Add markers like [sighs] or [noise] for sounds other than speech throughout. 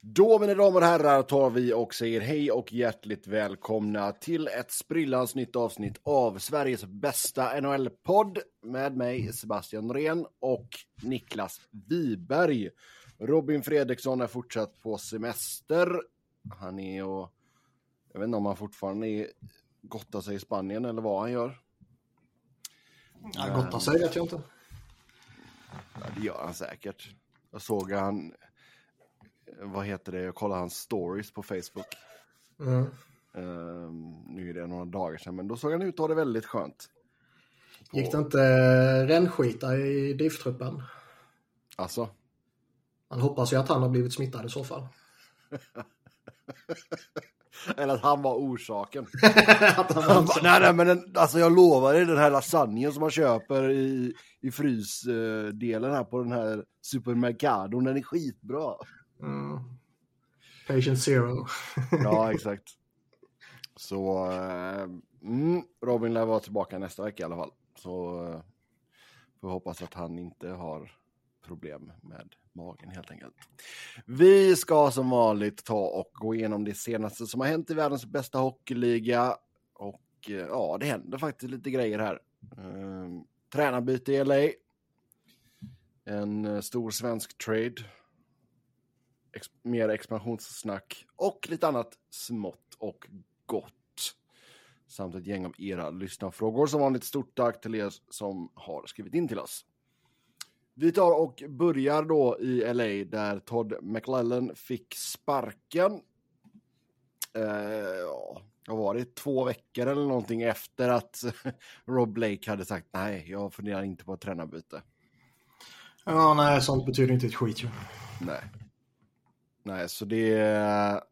Då, mina damer och herrar, tar vi och säger hej och hjärtligt välkomna till ett sprillans nytt avsnitt av Sveriges bästa NHL-podd med mig, Sebastian Norén och Niklas Wiberg. Robin Fredriksson är fortsatt på semester. Han är och... Jag vet inte om han fortfarande är, gottar sig i Spanien eller vad han gör. Ja, gottar sig vet jag inte. Ja, det gör han säkert. Jag såg han vad heter det, jag kollade hans stories på Facebook. Mm. Um, nu är det några dagar sedan, men då såg han ut att ha det väldigt skönt. På... Gick det inte rännskita i DIF-truppen? Alltså? Man hoppas ju att han har blivit smittad i så fall. [laughs] Eller att han var orsaken. [laughs] att han var nej, nej, men den, alltså jag lovar dig, den här lasagnen som man köper i, i frysdelen här på den här supermercadon, den är skitbra. Mm. Patient zero. [laughs] ja, exakt. Så äh, mm, Robin lär vara tillbaka nästa vecka i alla fall. Så äh, får hoppas att han inte har problem med magen helt enkelt. Vi ska som vanligt ta och gå igenom det senaste som har hänt i världens bästa hockeyliga. Och eh, ja, det händer faktiskt lite grejer här. Uh, tränarbyte i LA. En stor svensk trade ex mer expansionssnack och lite annat smått och gott. Samt ett gäng av era lyssnarfrågor. Som vanligt stort tack till er som har skrivit in till oss. Vi tar och börjar då i LA där Todd McLellan fick sparken. Eh, ja, vad var det? Två veckor eller någonting efter att [laughs] Rob Blake hade sagt nej, jag funderar inte på ett tränarbyte. Ja, nej, sånt betyder inte ett skit ju. Nej. Nej, så det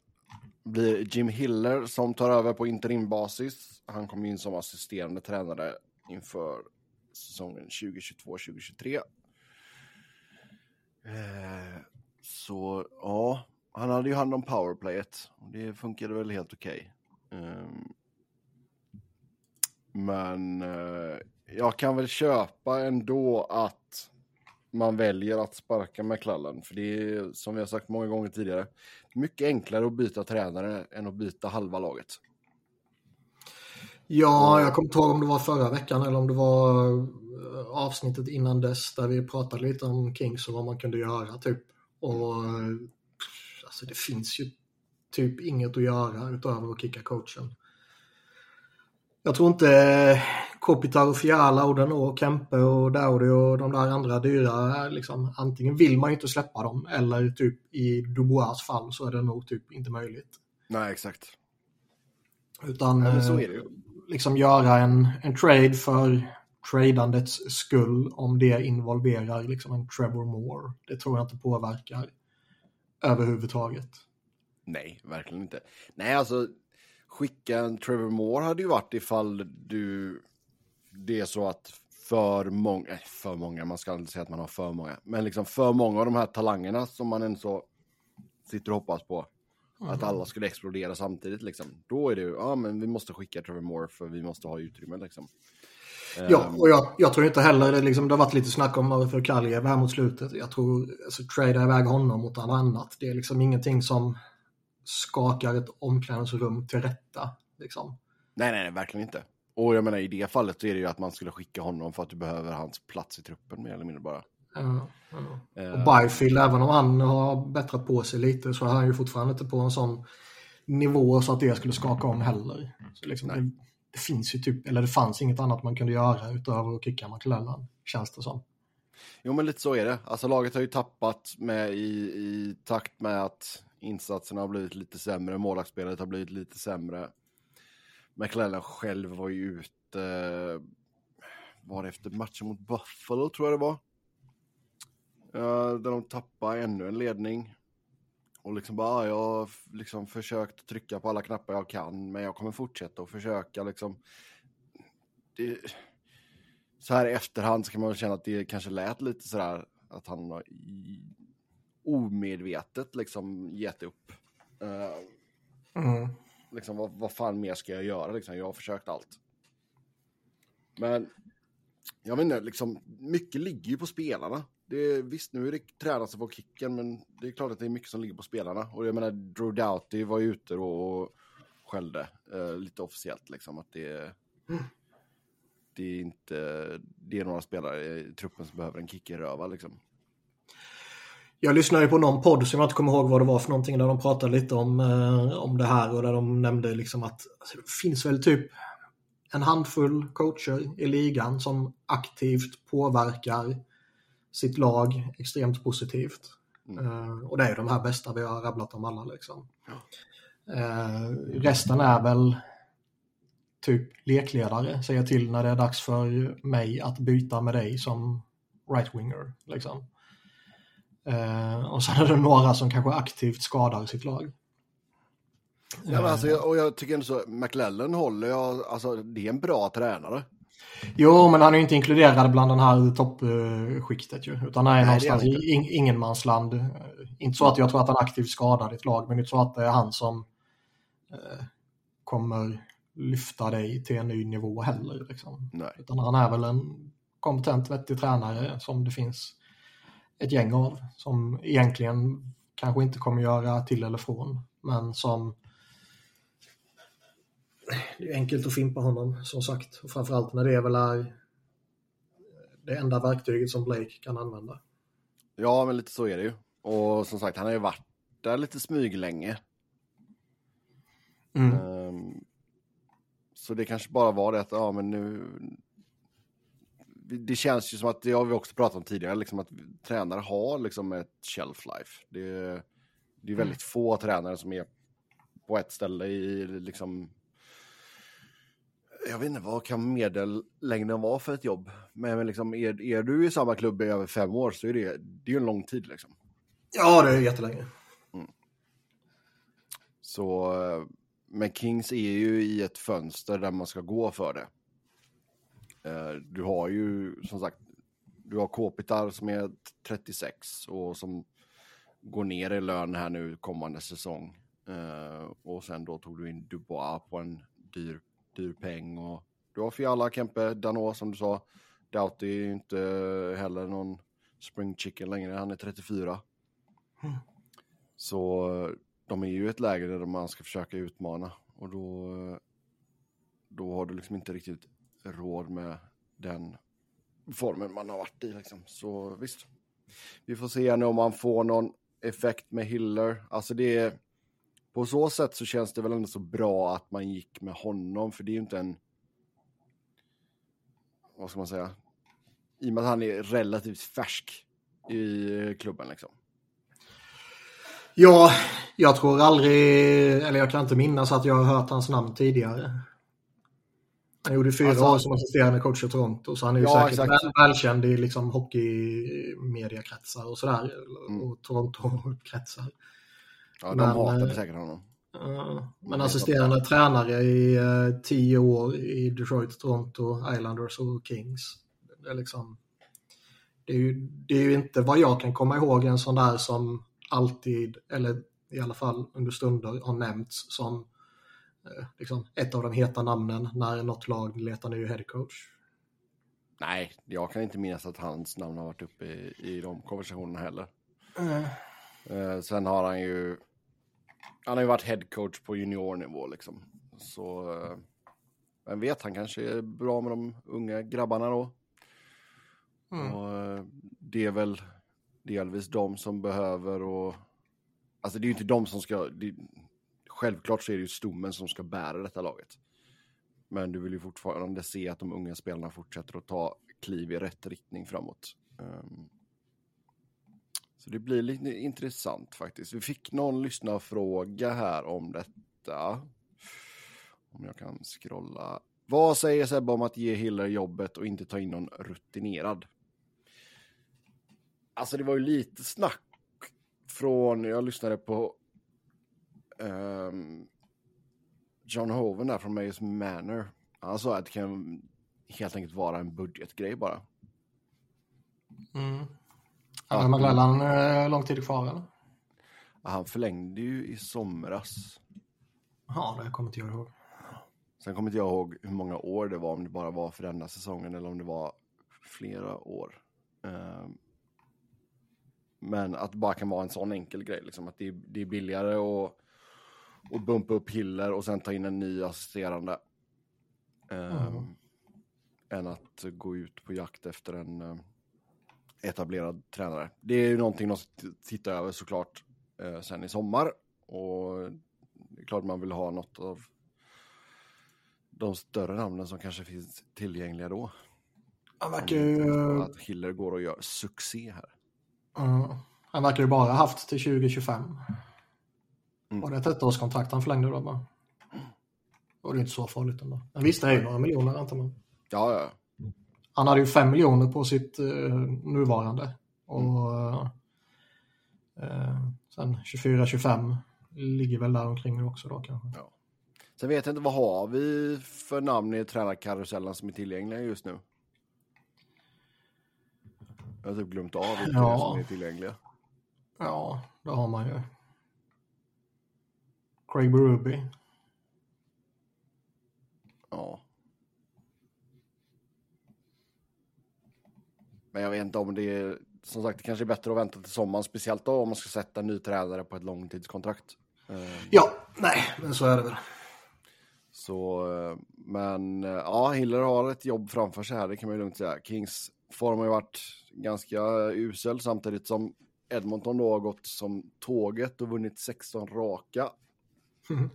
blir Jim Hiller som tar över på interimbasis. Han kom in som assisterande tränare inför säsongen 2022-2023. Eh, så ja, han hade ju hand om powerplayet. och Det funkade väl helt okej. Okay. Men eh, jag kan väl köpa ändå att man väljer att sparka McClellan. För det är, som vi har sagt många gånger tidigare, mycket enklare att byta tränare än att byta halva laget. Ja, jag kommer inte ihåg om det var förra veckan eller om det var eh, avsnittet innan dess där vi pratade lite om Kings och vad man kunde göra typ. Och eh, alltså det finns ju typ inget att göra utöver att kicka coachen. Jag tror inte Kopitar och Fiala, Oden och Kempe och Daudi och de där andra dyra, liksom, antingen vill man ju inte släppa dem eller typ i Dubois fall så är det nog typ inte möjligt. Nej, exakt. Utan Nej, så är det ju. liksom göra en, en trade för tradandets skull om det involverar liksom en Trevor Moore. Det tror jag inte påverkar överhuvudtaget. Nej, verkligen inte. Nej, alltså skicka en Trevor Moore hade ju varit ifall du det är så att för många, äh, för många, man ska inte säga att man har för många, men liksom för många av de här talangerna som man ändå så sitter och hoppas på, mm. att alla skulle explodera samtidigt liksom. Då är det ju, ja men vi måste skicka Trevor Moore för vi måste ha utrymme liksom. Ja, ehm. och jag, jag tror inte heller, det, liksom, det har varit lite snack om för Kaljev här mot slutet. Jag tror, alltså trada iväg honom mot något annat. Det är liksom ingenting som skakar ett omklädningsrum till rätta. Liksom. Nej, nej, nej, verkligen inte. Och jag menar i det fallet så är det ju att man skulle skicka honom för att du behöver hans plats i truppen mer eller mindre bara. Ja, ja. Uh, och Byfield, även om han har bättrat på sig lite så är han ju fortfarande inte på en sån nivå så att det skulle skaka om heller. Så liksom, det, det, finns ju typ, eller det fanns inget annat man kunde göra utöver att kicka McLellan, känns det som. Jo men lite så är det. Alltså laget har ju tappat med i, i takt med att insatserna har blivit lite sämre, målvaktsspelet har blivit lite sämre. McLellan själv var ju ute, eh, var det efter matchen mot Buffalo tror jag det var. Eh, där de tappade ännu en ledning. Och liksom bara, ah, jag har liksom försökt trycka på alla knappar jag kan, men jag kommer fortsätta att försöka liksom. Det, så här i efterhand så kan man väl känna att det kanske lät lite sådär att han har omedvetet liksom gett upp. Uh, mm. Liksom, vad, vad fan mer ska jag göra? Liksom, jag har försökt allt. Men jag vet inte, liksom, mycket ligger ju på spelarna. det är, visst, nu är det tränaren som får kicken, men det är klart att det är mycket som ligger på spelarna. Och jag menar, Drew Doughty var ju ute och, och skällde eh, lite officiellt liksom att det, det är inte, det är några spelare i truppen som behöver en kick i röva liksom. Jag lyssnade på någon podd som jag inte kommer ihåg vad det var för någonting där de pratade lite om, eh, om det här och där de nämnde liksom att alltså, det finns väl typ en handfull coacher i ligan som aktivt påverkar sitt lag extremt positivt. Mm. Eh, och det är ju de här bästa vi har rabblat om alla liksom. Eh, resten är väl typ lekledare, säger till när det är dags för mig att byta med dig som right-winger. Liksom. Eh, och sen är det några som kanske aktivt skadar sitt lag. Ja, men alltså, jag, och jag tycker ändå så, McLellan håller jag, alltså det är en bra tränare. Jo, men han är ju inte inkluderad bland den här toppskiktet ju. Utan han är Nej, någonstans är i in, ingenmansland. Eh, Inte så att jag tror att han aktivt skadar ditt lag, men inte så att det är han som eh, kommer lyfta dig till en ny nivå heller. Liksom. Nej. Utan han är väl en kompetent, vettig tränare som det finns ett gäng av. Som egentligen kanske inte kommer göra till eller från, men som det är enkelt att fimpa honom, som sagt. Och framförallt när det väl är det enda verktyget som Blake kan använda. Ja, men lite så är det ju. Och som sagt, han har ju varit där lite smyglänge. Mm. Ehm, så det kanske bara var det att, ja men nu... Det känns ju som att, det har vi också pratat om tidigare, liksom att tränare har liksom ett shelf life. Det, är- det är väldigt få tränare som är på ett ställe i liksom... Jag vet inte, vad kan medellängden vara för ett jobb? Men, liksom, är, är du i samma klubb i över fem år så är det, det är en lång tid liksom. Ja, det är jättelänge. Så, eh, men Kings är ju i ett fönster där man ska gå för det. Eh, Du har ju som sagt, du har Kopitar som är 36 och som går ner i lön här nu kommande säsong. Eh, Och sen då tog du in Dubois på en dyr, dyr peng och du har Fiala, Kempe, Danot som du sa. Doughty är ju inte heller någon spring chicken längre, han är 34. Mm. Så eh, de är ju i ett läge där man ska försöka utmana och då, då har du liksom inte riktigt råd med den formen man har varit i. Liksom. Så visst, vi får se nu om man får någon effekt med Hiller. Alltså det är, på så sätt så känns det väl ändå så bra att man gick med honom, för det är ju inte en, vad ska man säga, i och med att han är relativt färsk i klubben liksom. Ja, jag tror aldrig, eller jag kan inte minnas att jag har hört hans namn tidigare. Han gjorde fyra Alltså- år som assisterande coach i Toronto, så han är ju Ja, säkert exakt. väl, välkänd i liksom hockeymediakretsar och sådär. Mm. Och Toronto-kretsar. Ja, de Men, hatade eh, säkert honom. Ja, men assisterande tränare i eh, tio år i Detroit, Toronto, Islanders och Kings. Det är, liksom, det, är ju, det är ju inte vad jag kan komma ihåg en sån där som alltid, eller i alla fall under stunder, har nämnts som liksom, ett av de heta namnen när något lag letar ny headcoach. Nej, jag kan inte minnas att hans namn har varit uppe i, i de konversationerna heller. Eh, sen har han ju, han har ju varit headcoach på juniornivå liksom. Så, eh, vem vet, han kanske är bra med de unga grabbarna då. Mm. Och eh, det är väl delvis de som behöver och, alltså det är ju inte de som ska, det, självklart så är det ju stommen som ska bära detta laget. Men du vill ju fortfarande se att de unga spelarna fortsätter att ta kliv i rätt riktning framåt. Um, så det blir lite intressant faktiskt. Vi fick någon lyssnarfråga här om detta. Om jag kan scrolla. Vad säger Sebbe om att ge Hiller jobbet och inte ta in någon rutinerad? Alltså det var ju lite snack från, jag lyssnade på ehm, John Hoven där från Mayors Manor. Han sa att det kan helt enkelt vara en budgetgrej bara. Mm. Ja, men Glennan eh, lång tid kvar eller? Han förlängde ju i somras. Ja, det kommer inte jag ihåg. Sen kommer inte jag ihåg hur många år det var, om det bara var för denna säsongen eller om det var flera år. Ehm, Men att det bara kan vara en sån enkel grej, liksom, att det är, det är billigare att, att bumpa upp Hiller och sen ta in en ny assisterande. Eh, Mm. Än att gå ut på jakt efter en eh, etablerad tränare. Det är ju någonting de ska titta över såklart eh, sen i sommar. Och det är klart man vill ha något av de större namnen som kanske finns tillgängliga då. Han verkar ju, Att Hiller går och gör succé här. uh, han verkar ju bara haft till 2025. Mm. Och det ett ettårskontrakt han förlängde då bara. Det är inte så farligt ändå. Men visst, det är ju några miljoner antar man. Ja, ja. Han hade ju fem miljoner på sitt uh, nuvarande. Och uh, sen 24-25 ligger väl där omkring också då kanske. Sen vet jag inte, vad har vi för namn i tränarkarusellen som är tillgängliga just nu? Jag har typ glömt av vilka Ja. som är tillgängliga. Ja, det har man ju. Craig Berube. Ja. Men jag vet inte om det är, som sagt, det kanske är bättre att vänta till sommaren, speciellt då om man ska sätta en ny tränare på ett långtidskontrakt. Eh, Ja, nej, men så är det väl. Så, eh, men eh, ja, Hiller har ett jobb framför sig här, det kan man ju lugnt säga. Kings form har ju varit ganska usel samtidigt som Edmonton då har gått som tåget och vunnit 16 raka. [laughs]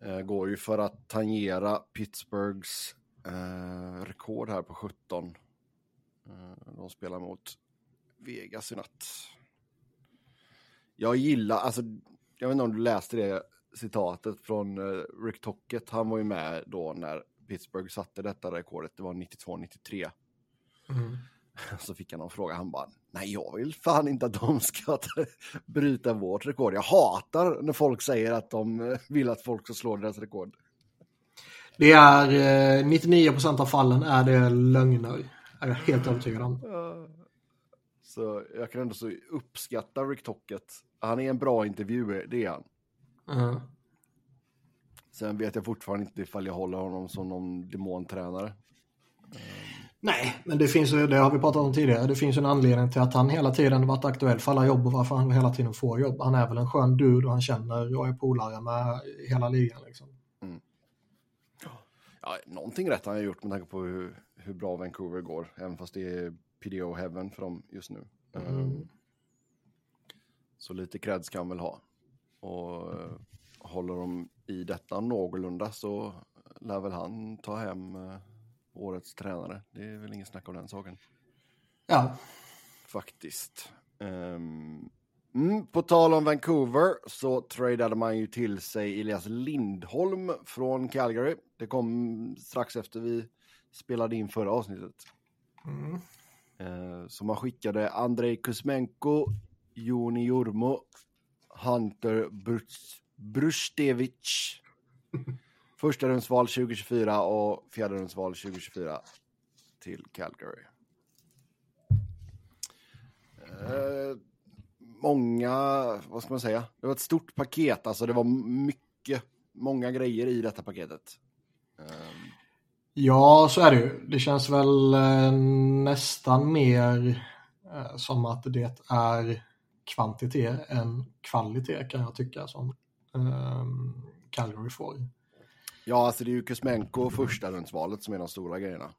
Eh, går ju för att tangera Pittsburghs eh, rekord här på 17. Eh, de spelar mot Vegas i natt. Jag gillar, alltså, jag vet inte om du läste det citatet från eh, Rick Tocket. Han var ju med då när Pittsburgh satte detta rekordet. Det var 92-93. Mm. [laughs] Så fick han någon fråga. Han bara, nej jag vill fan inte att de ska ta- bryta vårt rekord. Jag hatar när folk säger att de eh, vill att folk ska slå deras rekord. Det är eh, 99% av fallen är det lögner. Är jag helt övertygad om. Så jag kan ändå så uppskatta Rick Tockett. Han är en bra intervjuer, det är han. Mm. Sen vet jag fortfarande inte ifall jag håller honom som någon demontränare. Nej, men det finns det har vi pratat om tidigare, det finns en anledning till att han hela tiden varit aktuell för alla jobb och varför han hela tiden får jobb. Han är väl en skön dude och han känner och är polare med hela ligan liksom. Ja, någonting rätt har han gjort med tanke på hur, hur bra Vancouver går. Även fast det är PDO heaven för dem just nu. Mm. Um, så lite cred ska han väl ha. Och eh, håller de i detta någorlunda så lär väl han ta hem eh, årets tränare. Det är väl ingen snack om den saken. Ja, Faktiskt. Mm, på tal om Vancouver så tradade man ju till sig Elias Lindholm från Calgary. Det kom strax efter vi spelade in förra avsnittet. mm. Eh, så man skickade Andrei Kuzmenko, Joni Jurmo, Hunter Brus- Brustevich. [laughs] Första rundsval 2024 och fjärde rundsval 2024 till Calgary. Eh, många, vad ska man säga? Det var ett stort paket, alltså det var mycket, många grejer i detta paketet. Eh, ja så är det ju. Det känns väl eh, nästan mer eh, som att det är kvantitet än kvalitet kan jag tycka som eh, Calgary får ja, alltså det är ju Kuzmenko första rundsvalet som är de stora grejerna.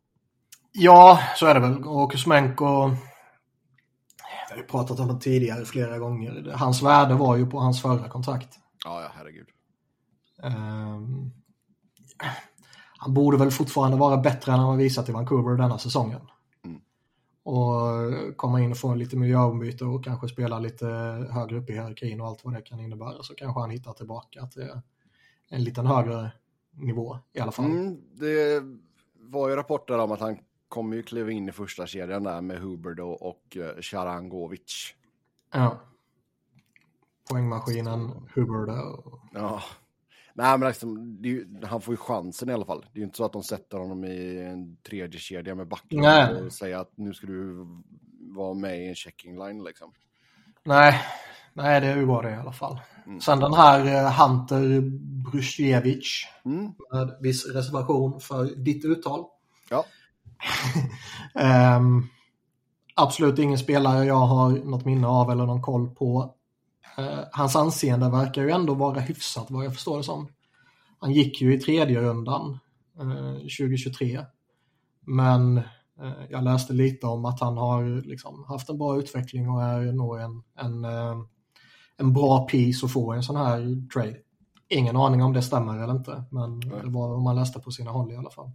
Ja, så är det väl. Och Kuzmenko, vi har ju pratat om det tidigare flera gånger. Hans värde var ju på hans förra kontrakt. Ja, ja, herregud. Ehm, han borde väl fortfarande vara bättre än han har visat i Vancouver denna säsongen. Mm. Och komma in och få lite miljöombyte och kanske spela lite högre upp i hierarkin och allt vad det kan innebära. Så kanske han hittar tillbaka till en liten högre nivå i alla fall. Mm, det var ju rapporter om att han kommer ju kliva in i första kedjan där med Huber då och uh, Sharangovic. Ja. Poängmaskinen, Hubbard och... Ja. Nej, men liksom, ju, han får ju chansen i alla fall. Det är ju inte så att de sätter honom i en tredje kedja med backen och säger att nu ska du vara med i en checking line liksom. Nej, nej det är ju bra det i alla fall. Mm. Sen den här eh, Hunter Brusjevich Mm. med viss reservation för ditt uttal. Ja. [laughs] Ehm, absolut ingen spelare jag har något minne av eller någon koll på. Eh, hans anseende verkar ju ändå vara hyfsat vad jag förstår det som. Han gick ju i tredje rundan eh, 2023. Men eh, jag läste lite om att han har liksom haft en bra utveckling och är nog en, en, en bra piece att få i en sån här trade. Ingen aning om det stämmer eller inte, men Nej. det var vad man läste på sina håll i alla fall.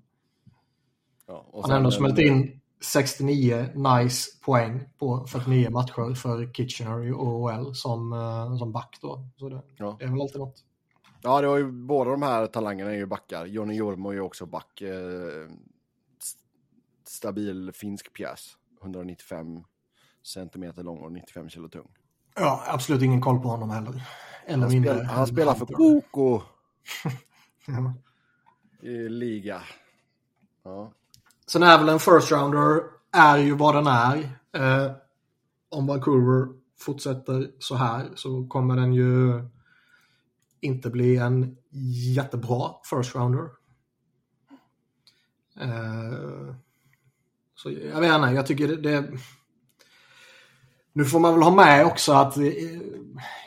Ja, Han har ändå smält in 69 nice poäng på 49 matcher för Kitchener i OL som, eh, som back då. Så det, Ja. det är väl alltid något. Ja, det var ju, båda de här talangerna är ju backar. Johnny Jormo är ju också back. Eh, st- stabil finsk pjäs. 195 centimeter lång och 95 kilo tung. Ja, absolut ingen koll på honom heller. Eller Han, spel, han spelar för. Koko [laughs] Ja. i liga. Ja. Sen är väl en first rounder är ju vad den är. Eh, om Vancouver fortsätter så här så kommer den ju inte bli en jättebra first rounder. Eh, så jag vet inte, jag tycker det, det... Nu får man väl ha med också att eh,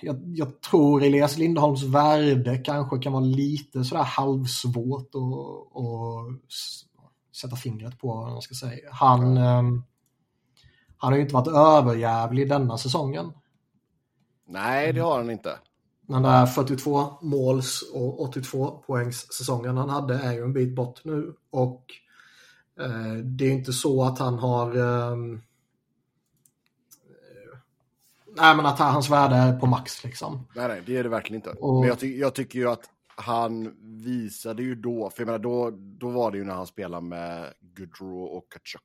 jag, jag tror Elias Lindholms värde kanske kan vara lite sådär halvsvårt att, att sätta fingret på vad man ska säga. Han, ehm, han har ju inte varit överjävlig denna säsongen. Nej, det har han inte. Den där 42 måls och 82 poängs säsongen han hade är ju en bit bort nu. Och eh, det är inte så att han har... eh, nej, men att hans värde är på max liksom. Nej, nej, det är det verkligen inte. Och- Men jag, ty jag tycker ju att han visade ju då, för jag menar då, då var det ju när han spelade med Goodrow och Kachuk.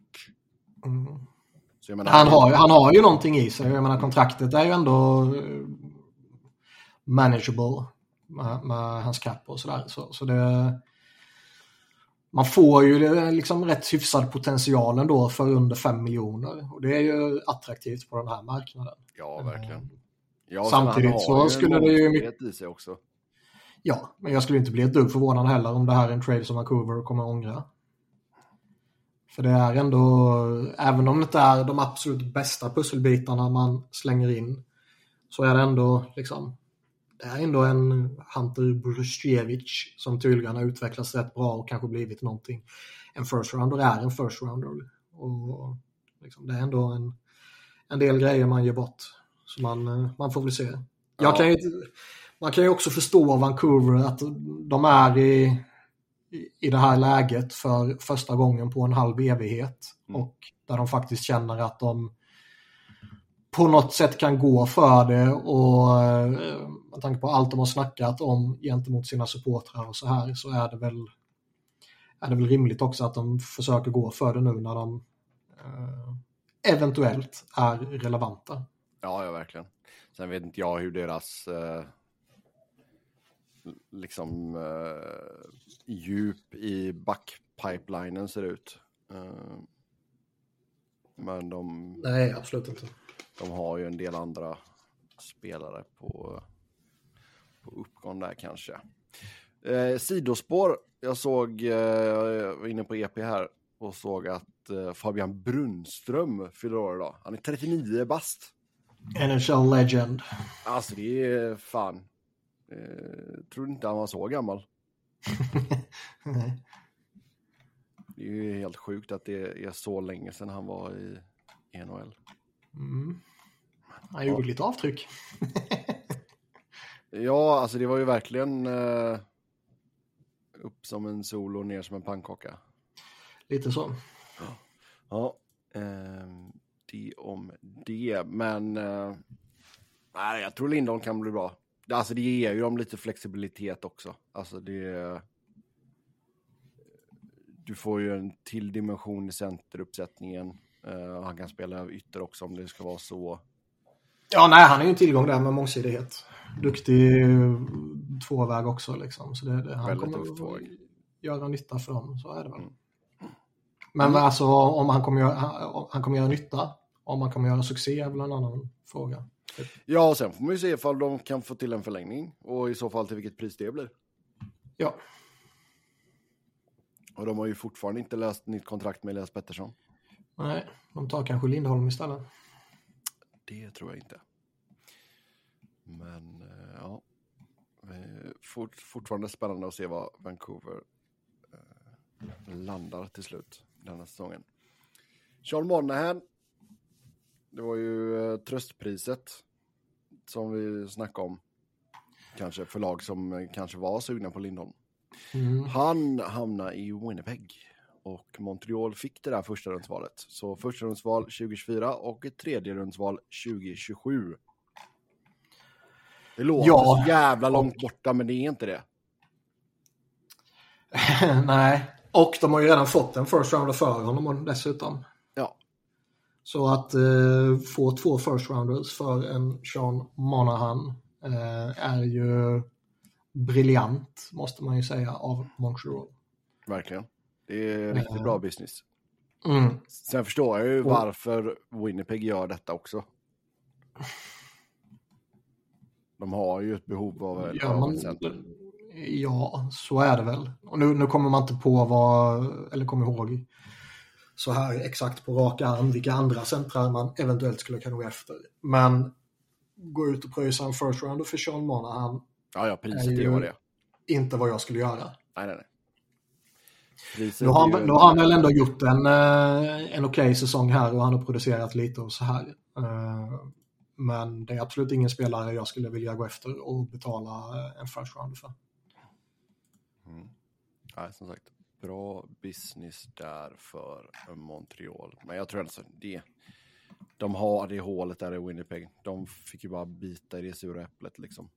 Mm. Menar, Han har, han har ju någonting i sig. Jag menar kontraktet är ju ändå eh, manageable med, med hans cap och sådär. Så, så det, man får ju liksom rätt hyfsad potential ändå för under 5 miljoner. Och det är ju attraktivt på den här marknaden. Ja, verkligen. Ja, Samtidigt så skulle det ju i sig också. Ja, men jag skulle inte bli ett dugg förvånad heller om det här är en trade som Vancouver kommer att ångra. För det är ändå, även om det inte är de absolut bästa pusselbitarna man slänger in, så är det ändå liksom, det är ändå en Hunter Brustjevic som tydligen har utvecklats rätt bra och kanske blivit någonting. En first rounder är en first rounder. Och liksom, det är ändå en, en del grejer man ger bort. Så man, man får väl se. Ja. kan ju, man kan ju också förstå Vancouver att de är i, i- i det här läget för första gången på en halv evighet. Mm. Och där de faktiskt känner att de på något sätt kan gå för det och eh, med tanke på allt de har snackat om gentemot sina supportrar och så här så är det väl är det väl rimligt också att de försöker gå för det nu när de eh, eventuellt är relevanta. Ja, ja, verkligen. Sen vet inte jag hur deras eh, liksom eh, djup i backpipelinen ser ut. Eh, men de, Nej, absolut inte. De har ju en del andra spelare på, på uppgång där kanske. Eh, sidospår. Jag såg, eh, jag var inne på EP här och såg att eh, Fabian Brunström fyller år idag. Han är 39 bast. NHL Legend. Alltså det är fan. Eh, tror inte han var så gammal. [laughs] Det är ju helt sjukt att det är så länge sedan han var i NHL. Mm. Han gjorde lite avtryck. [laughs] Ja, alltså det var ju verkligen eh, upp som en sol och ner som en pannkaka. Lite så. Ja, ehm, det om det. Men eh, jag tror Lindholm kan bli bra. Alltså det ger ju dem lite flexibilitet också. Alltså det... Du får ju en till dimension i centeruppsättningen. Eh, han kan spela ytter också om det ska vara så. Ja, nej, han är ju en tillgång där med mångsidighet. Duktig tvåväg också liksom. Så det, det, han kommer att göra nytta för dem, så är det väl. Mm. Men alltså om han kommer, göra, han- han kommer göra nytta, om han kommer göra succé är väl en annan fråga. Ja, och sen får man ju se ifall de kan få till en förlängning och i så fall till vilket pris det blir. Ja, Och de har ju fortfarande inte löst nytt kontrakt med Elias Pettersson. Nej, de tar kanske Lindholm istället. Det tror jag inte. Men eh, ja, Eh, fort, fortfarande spännande att se vad Vancouver eh, landar till slut denna säsongen. Sean Monahan. Det var ju eh, tröstpriset som vi snackade om. Kanske för lag som eh, kanske var sugna på Lindholm. Mm. Han hamnade i Winnipeg och Montreal fick det där första rundsvalet. Så första rundsval 2024 och ett tredje rundsval 2027. Det låter Ja. så jävla långt borta, men det är inte det. [laughs] Nej, och de har ju redan fått en first rounder för honom dessutom. Ja, Så att eh, få två first rounders för en Sean Monahan eh, är ju briljant, måste man ju säga, av Montreal. verkligen. Det är riktigt bra business. Mm. Sen förstår jag ju varför Winnipeg gör detta också. De har ju ett behov av, Ja, man, ett center. ja, så är det väl. Och nu, nu kommer man inte på vad, eller kommer ihåg så här exakt på rak arm vilka andra centrar man eventuellt skulle kunna gå efter. Men gå ut och pröjsa en first rounder för Sean Monahan, Ja, ja, priset är ju- det inte vad jag skulle göra. Nej, nej, nej. Nu har, nu har han väl ändå gjort en, eh, en okej säsong här och han har producerat lite och så här. Eh, Men det är absolut ingen spelare jag skulle vilja gå efter och betala eh, en first rounder för. Mm. Nej, som sagt, bra business där för Montreal. Men jag tror alltså det. De har det hålet där i Winnipeg. De fick ju bara bita i det sura äpplet liksom.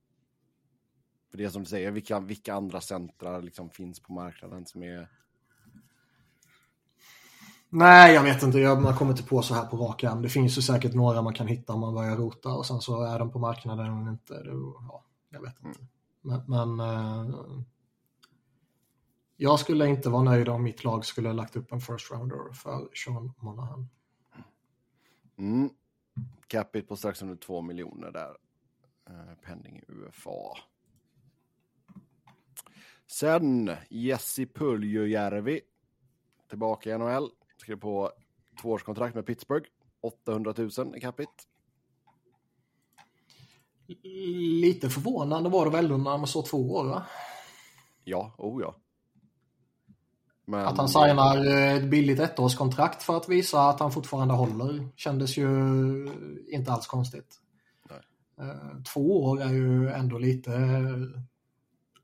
För det som du säger, vilka, vilka andra centrar liksom finns på marknaden som är... Nej, jag vet inte. Jag, man kommer inte på så här på rak arm. Det finns ju säkert några man kan hitta om man börjar rota och sen så är de på marknaden eller inte. Det, ja, jag vet inte. Men, men eh, jag skulle inte vara nöjd om mitt lag skulle ha lagt upp en first rounder för Sean Monahan. Mm. Capita på strax under två miljoner där. Eh, penning i UFA. Sen Jesse Puljujärvi. Tillbaka i NHL. Skrev på tvåårskontrakt med Pittsburgh. 800 000 i capita. Lite förvånande var det väl när man såg två år va? Ja, oh ja. Men, Att han signar eh, ett billigt ettårskontrakt för att visa att han fortfarande håller kändes ju inte alls konstigt. Nej. Eh, Två år är ju ändå lite eh,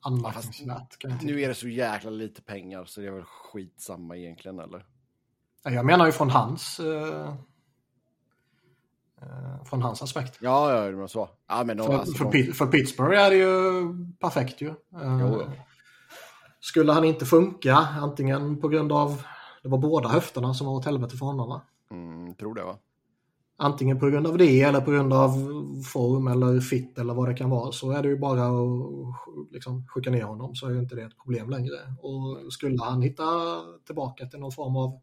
anmärkningsvärt. Nu är det så jäkla lite pengar så det är väl skitsamma egentligen eller? Jag menar ju från hans eh, eh, från hans aspekt. Ja, ja, det var så. Ja, men För, alltså, för, de, för Pittsburgh är det ju perfekt ju. Eh, Jo, jo. Skulle han inte funka, antingen på grund av, det var båda höfterna som var åt helvete för honom va? mm, tror det va? Antingen på grund av det eller på grund av form eller fit eller vad det kan vara så är det ju bara att liksom, skicka ner honom så är ju inte det ett problem längre. Och skulle han hitta tillbaka till någon form av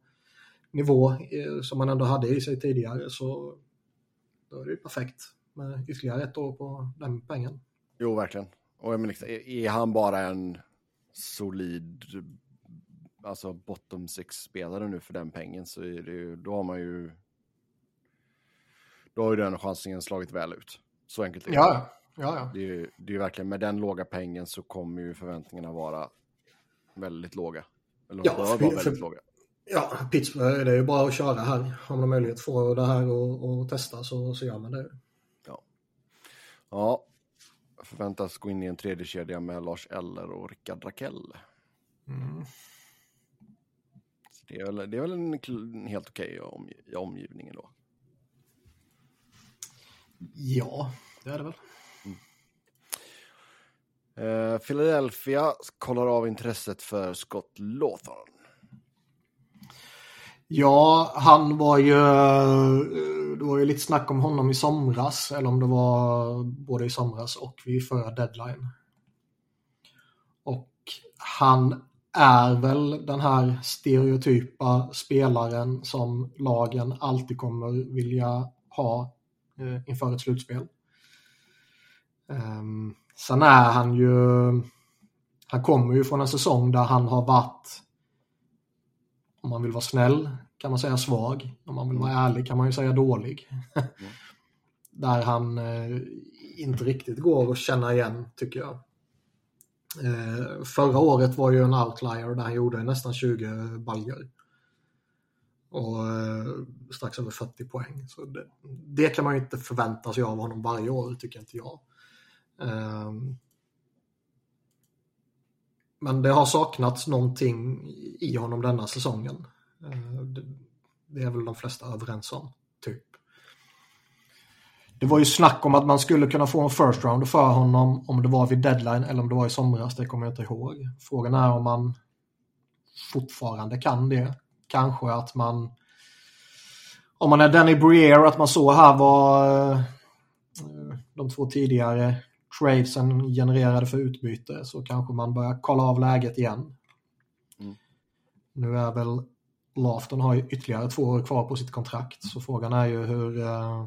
nivå eh, som han ändå hade i sig tidigare så då är det ju perfekt med ytterligare ett år på den pengen. Jo, verkligen. Och menar, liksom, är, han bara en solid alltså bottom six-spelare nu för den pengen så är det ju, då har man ju då har ju den chansningen slagit väl ut. Så enkelt är det. Ja, ja, ja. Det är ju det är verkligen med den låga pengen så kommer ju förväntningarna vara väldigt låga. Eller Ja, för- vara för- väldigt låga. Ja, Pittsburgh, det är ju bara att köra här. Om man har möjlighet att få det här och, och testa så, så gör man det. Ja, förväntas gå in i en tredje kedja med Lars Eller och Rickard Rakell. Mm. Det, är väl, det är väl en helt okej om, i omgivningen då. Ja, det är det väl. Eh, Philadelphia kollar av intresset för Scott Lawthorne. Ja, han var ju... Eh, det var ju lite snack om honom i somras, eller om det var både i somras och vid förra deadline. Och han är väl den här stereotypa spelaren som lagen alltid kommer vilja ha eh, inför ett slutspel. Ehm, sen är han ju... Han kommer ju från en säsong där han har varit om man vill vara snäll, kan man säga svag. Om man vill vara ärlig kan man ju säga dålig. [laughs] Där han eh, inte riktigt går att känna igen, tycker jag. Eh, förra året var ju en outlier där han gjorde nästan 20 baljor. Och eh, strax över 40 poäng. Så det, det, kan man ju inte förvänta sig av honom varje år, tycker inte jag. Eh, men det har saknats någonting i honom denna säsongen. Eh, det, är väl de flesta överens om, typ. Det var ju snack om att man skulle kunna få en first round för honom om det var vid deadline eller om det var i somras, det kommer jag inte ihåg. Frågan är om man fortfarande kan det. Kanske att man om man är Danny Breer, att man så här var eh, de två tidigare tradesen genererade för utbyte så kanske man börjar kolla av läget igen. Mm. Nu är väl Lafton har ju ytterligare två år kvar på sitt kontrakt så frågan är ju hur, uh,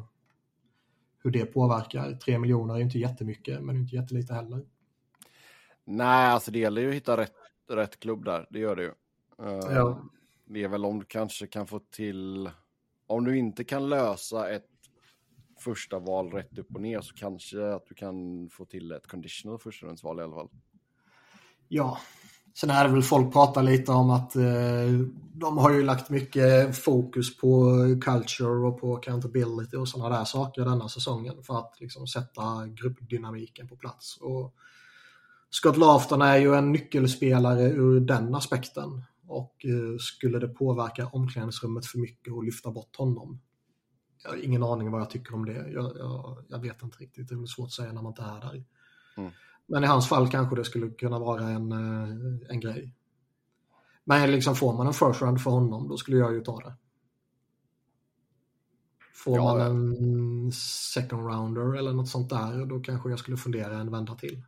hur det påverkar. Tre miljoner är ju inte jättemycket men inte jättelite heller. Nej, alltså det gäller ju att hitta rätt, rätt klubb där, det gör det ju. Uh, ja. Det är väl om du kanske kan få till, om du inte kan lösa ett första val rätt upp och ner så kanske att du kan få till ett conditional förstahandsval i alla fall. Ja, sen är det väl folk pratar lite om att eh, de har ju lagt mycket fokus på culture och på accountability och sådana där saker denna säsongen för att liksom sätta gruppdynamiken på plats. Och Scott Laughton är ju en nyckelspelare ur den aspekten och eh, skulle det påverka omklädningsrummet för mycket och lyfta bort honom jag har ingen aning vad jag tycker om det. Jag, jag, jag vet inte riktigt. Det är svårt att säga när man inte är där. Mm. Men i hans fall kanske det skulle kunna vara en, eh, en grej. Men liksom får man en first round för honom, då skulle jag ju ta det. Får ja, man en second rounder eller något sånt där, då kanske jag skulle fundera en vända till.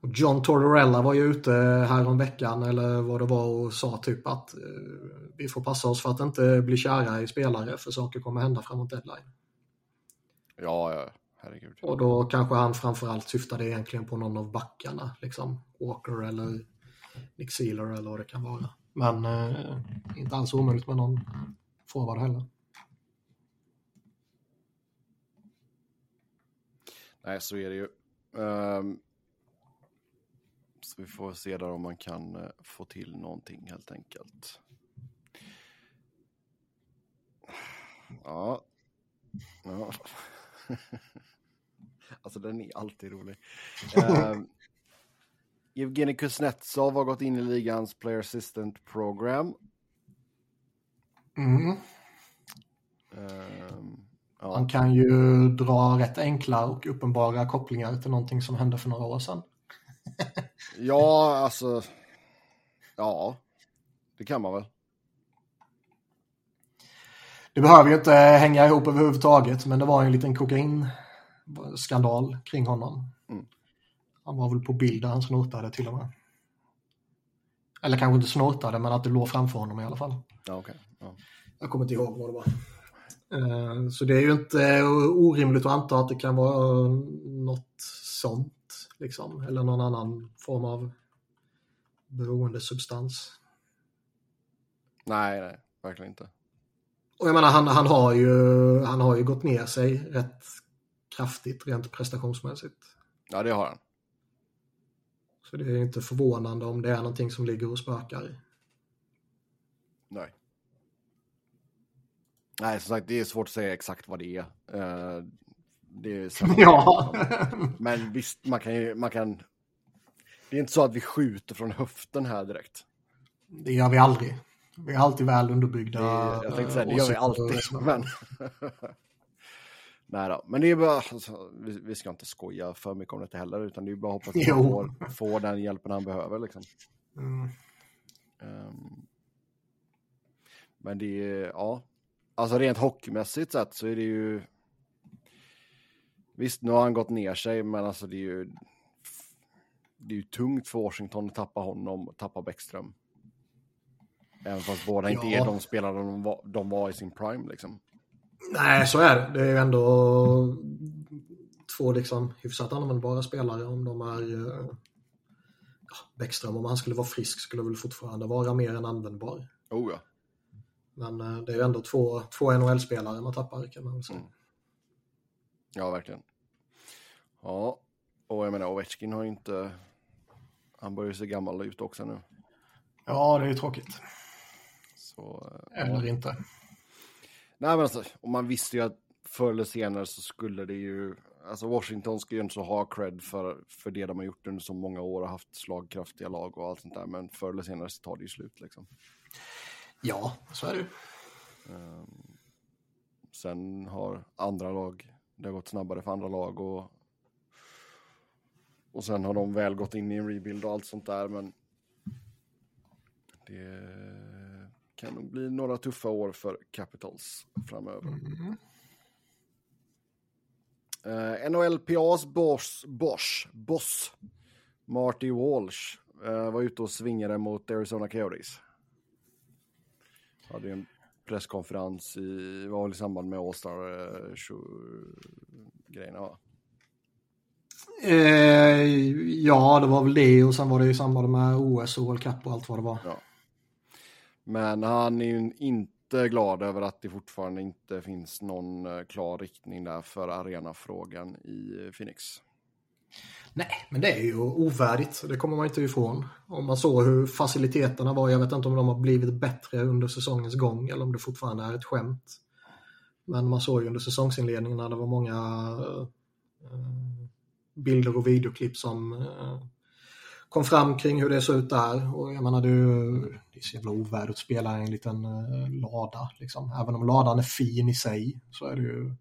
Och John Tortorella var ju ute här om veckan eller vad det var och sa typ att eh, vi får passa oss för att inte bli kära i spelare för saker kommer hända framåt deadline. Ja, ja, herregud. Och då kanske han framförallt syftade egentligen på någon av backarna, liksom Walker eller Nick Sealer eller vad det kan vara. Men eh, inte alls omöjligt med någon forward heller. Nej, så är det ju. Um, så vi får se där om man kan eh, få till någonting helt enkelt. Ja. ja. [laughs] alltså den är alltid rolig. uh, Evgenij Kuznetsov har gått in i ligans Player Assistant Program. Mm. Uh, ja. Man kan ju dra rätt enkla och uppenbara kopplingar till någonting som hände för några år sedan. Ja, alltså. Ja, det kan man väl. Det behöver ju inte hänga ihop överhuvudtaget, men det var en liten kokainskandal kring honom. Mm. Han var väl på bild där han snortade till och med. Eller kanske inte snortade, men att det låg framför honom i alla fall. Ja, okay. ja. Jag kommer inte ihåg vad det var. Eh, så det är ju inte orimligt att anta att det kan vara något sånt liksom, eller någon annan form av beroendesubstans. Nej, nej, verkligen inte. Och jag menar, han, han, har ju, han har ju gått ner sig rätt kraftigt rent prestationsmässigt. Ja, det har han. Så det är inte förvånande om det är någonting som ligger och spökar. Nej. Nej, som sagt, det är svårt att säga exakt vad det är. Det är [laughs] ja. Men visst, man kan ju, man kan... Det är inte så att vi skjuter från höften här direkt. Det gör vi aldrig. Vi är alltid väl underbyggda. Det, jag tänkte säga, det gör vi alltid. [laughs] Men... [laughs] Nej då. men det är bara, alltså, vi, vi, ska inte skoja för mycket om det heller, utan det är bara att hoppas att han får, får den hjälpen han behöver. Liksom. Mm. Um, men det är, ja, alltså rent hockeymässigt sett så är det ju, Visst, nu har han gått ner sig, men alltså det är ju, det är ju tungt för Washington att tappa honom och tappa Bäckström. Även fast båda ja. inte är de spelare de var, de var i sin prime liksom. Nej, så är det. Det är ju ändå två liksom hyfsat användbara spelare om de är uh, Bäckström, om han skulle vara frisk, skulle väl fortfarande vara mer än användbar. Oh ja. Men eh, det är ju ändå två, två NHL-spelare man tappar kan man väl säga. Mm. Ja, verkligen. Ja, och jag menar Ovechkin har ju inte... Han börjar ju se gammal ut också nu. Ja, det är ju tråkigt. Så, eh, Eller inte. Nej, men alltså, och man visste ju att förr eller senare så skulle det ju... Alltså Washington ska ju inte så ha cred för, för det de har gjort under så många år och haft slagkraftiga lag och allt sånt där. Men förr eller senare så tar det ju slut liksom. Ja, så är det ju. Ehm, sen har andra lag, det har gått snabbare för andra lag och och sen har de väl gått in i en rebuild och allt sånt där men det kan nog bli några tuffa år för Capitals framöver. Eh, mm. Uh, NHLPAs boss, boss, boss Marty Walsh uh, var ute och svingade mot Arizona Coyotes. Hade en presskonferens i, var väl i samband med All-Star-grejerna eh, va? Eh, ja, det var väl det och sen var det i samband med OS och World Cup och allt vad det var. Ja. Men han är ju inte glad över att det fortfarande inte finns någon eh, klar riktning där för arenafrågan i eh, Phoenix. Nej, men det är ju ovärdigt. Det kommer man inte ifrån. Om man såg hur faciliteterna var, jag vet inte om de har blivit bättre under säsongens gång eller om det fortfarande är ett skämt. Men man såg ju under säsongsinledningen när det var många uh, bilder och videoklipp som uh, kom fram kring hur det såg ut där. Och jag menar, det är, ju, det är så jävla ovärdigt att spela i en liten uh, lada. Liksom. Även om ladan är fin i sig så är det ju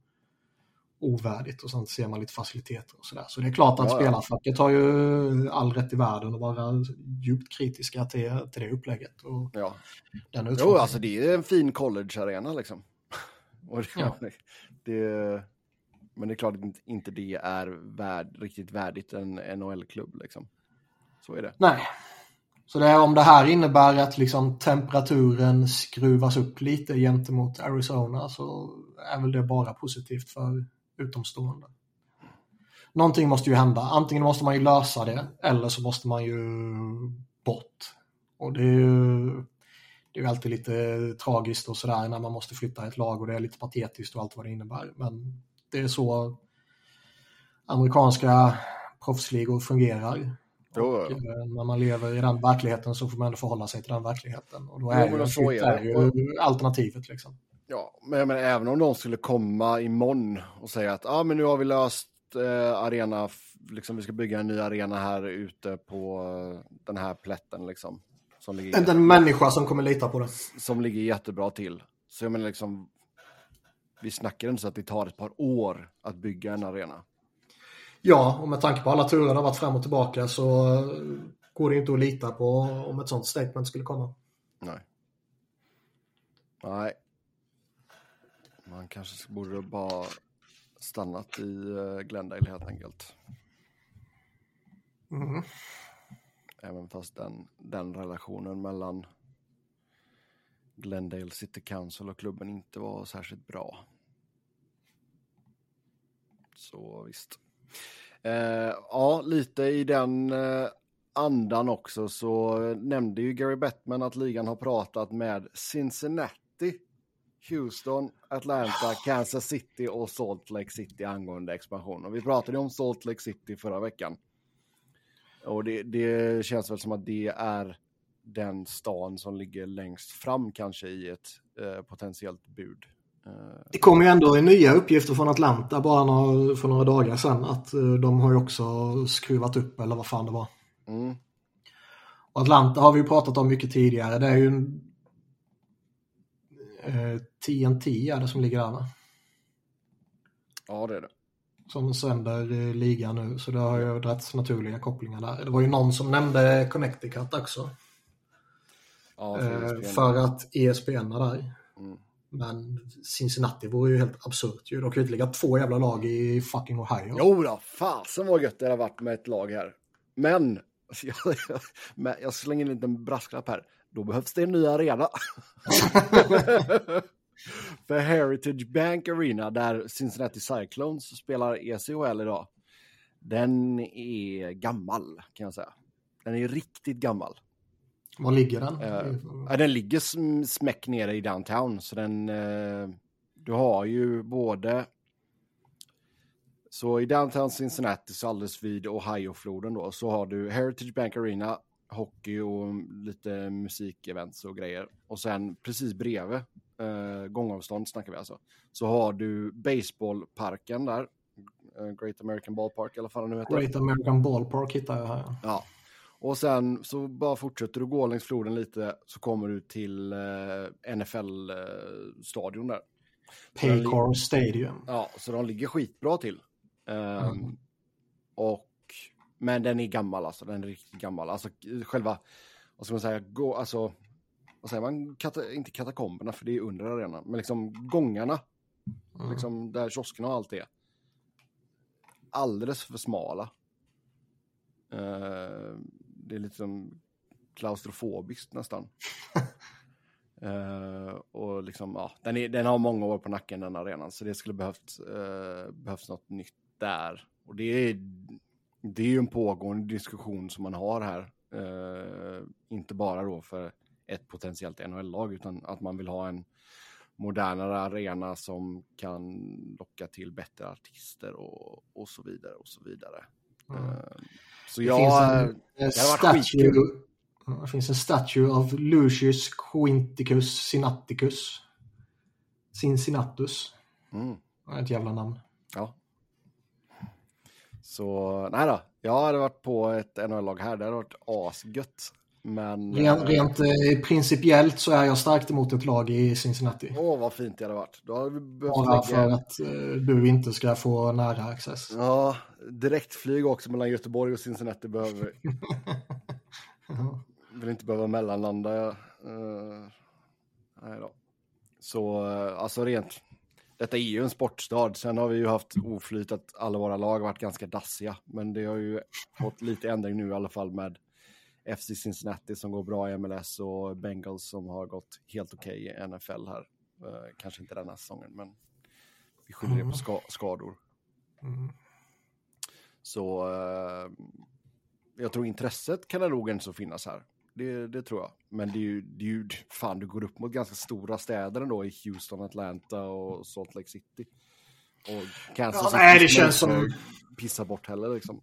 ovärdigt och sen ser man lite faciliteter och sådär. Så det är klart att Ja, spelarfacket har ju all rätt i världen att vara djupt kritiska till, till det upplägget och Ja, den jo, alltså det är en fin college-arena liksom. [laughs] Och det, Ja. det, men det är klart att inte- det är värd, riktigt värdigt en NHL-klubb liksom. Så är det. Nej. Så det är, om det här innebär att liksom temperaturen skruvas upp lite gentemot Arizona så är väl det bara positivt för utomstående. Någonting måste ju hända. Antingen måste man ju lösa det eller så måste man ju bort. Och det är ju, det är ju alltid lite tragiskt och sådär när man måste flytta ett lag och det är lite patetiskt och allt vad det innebär. Men det är så amerikanska proffsligor fungerar. Jo, Och, jo. eh, när man lever i den verkligheten så får man ändå förhålla sig till den verkligheten. Och då Jo, är en så är det. ju alternativet. Liksom. Ja, men, men även om de skulle komma imorgon och säga att ah, men nu har vi löst eh, arena, liksom vi ska bygga en ny arena här ute på eh, den här plätten liksom. Som ligger, Inte en människa som kommer lita på det. som ligger jättebra till. Så jag menar liksom, vi snackar inte så att det tar ett par år att bygga en arena. Ja, och med tanke på alla turer det har varit fram och tillbaka så eh, går det inte att lita på om ett sånt statement skulle komma. Nej. Nej. Man kanske borde bara stannat i eh, Glendale helt enkelt. Mm. Även fast den, den relationen mellan Glendale City Council och klubben inte var särskilt bra. Så visst. Eh, ja, lite i den eh, andan också så nämnde ju Gary Bettman att ligan har pratat med Cincinnati, Houston, Atlanta, [sighs] Kansas City och Salt Lake City angående expansion. Och vi pratade om Salt Lake City förra veckan. Och det, det känns väl som att det är den stan som ligger längst fram kanske i ett eh, potentiellt bud. Eh, Det kom ju ändå nya uppgifter från Atlanta bara några, för några dagar sedan att eh, de har ju också skruvat upp eller vad fan det var. mm, Atlanta har vi ju pratat om mycket tidigare. Det är ju en, eh, TNT är det som ligger där va? ja, det är det. Som sänder eh, ligan nu. Så det har ju rätt naturliga kopplingar där. Det var ju någon som nämnde Connecticut också. Ja, eh, ESPN. för att ESPN är där. Mm. Men Cincinnati vore ju helt absurt ju. De kan ju inte ligga två jävla lag i fucking Ohio. Jo då, fasen vad gött det har varit med ett lag här. Men, [laughs] men jag slänger in en liten brasklapp här. Då behövs det en ny arena. [laughs] För Heritage Bank Arena, där Cincinnati Cyclones spelar E ECHL idag, den är gammal kan jag säga. Den är riktigt gammal. Var ligger den? Eh, ja, den ligger sm- smäck nere i downtown, så den... Eh, du har ju både... Så i downtown Cincinnati, så alldeles vid Ohio-floden då, så har du Heritage Bank Arena, hockey och lite musikevents och grejer. Och sen precis bredvid, eh, gångavstånd snackar vi alltså, så har du baseballparken där. eh, Great American Ballpark i alla fall nu heter. Great American Ballpark hittar jag här. Ja. Och sen så bara fortsätter du gå längs floden lite så kommer du till eh, NFL-stadion där. Paycor Stadium. Ja, så de ligger skitbra till. Ehm, Mm. Och, men den är gammal alltså, den är riktigt gammal. Alltså själva, vad ska man säga, gå, alltså, vad säger man, Kata, inte katakomberna för det är under arenan, men liksom gångarna, Mm. liksom där kioskerna och allt är. Alldeles för smala. Eh, det är lite som klaustrofobiskt nästan. [laughs] Eh, och liksom, ja, den, är, den har många år på nacken den arenan, så det skulle behövt, uh, behövs något nytt där. Och det är, det är ju en pågående diskussion som man har här. Eh, inte bara då för ett potentiellt NHL-lag, utan att man vill ha en modernare arena som kan locka till bättre artister och, och så vidare och så vidare. Mm. Eh, så Det jag... finns en, det varit statue, det finns en statue av Lucius Quinticus Sinatticus. Cincinnatus. Mm. Det ett jävla namn. Ja. Så nej då, jag hade varit på ett NHL-lag här, det hade varit asgött. Men... Rent, eh, rent eh, principiellt så är jag starkt emot ett lag i Cincinnati. Åh, vad fint det hade varit. Då hade vi Bara för lägga... att eh, du inte ska få nära access. Ja, direktflyg också mellan Göteborg och Cincinnati behöver vi. [laughs] Ja. Vill inte behöva mellanlanda. Uh, nej då. Så eh, alltså rent, detta är ju en sportstad. Sen har vi ju haft oflyt att alla våra lag har varit ganska dassiga. Men det har ju fått lite ändring nu i alla fall med FC Cincinnati som går bra i MLS och Bengals som har gått helt okej i NFL här. Eh, kanske inte denna säsongen, men vi skyller det på ska skador. Mm. Så eh, jag tror intresset kan det nog ändå finnas här. Det, det tror jag. Men det är, ju, det är ju, fan du går upp mot ganska stora städer ändå i Houston, Atlanta och Salt Lake City. Och Kansas Ja, nej, det känns som- Pissa bort heller liksom.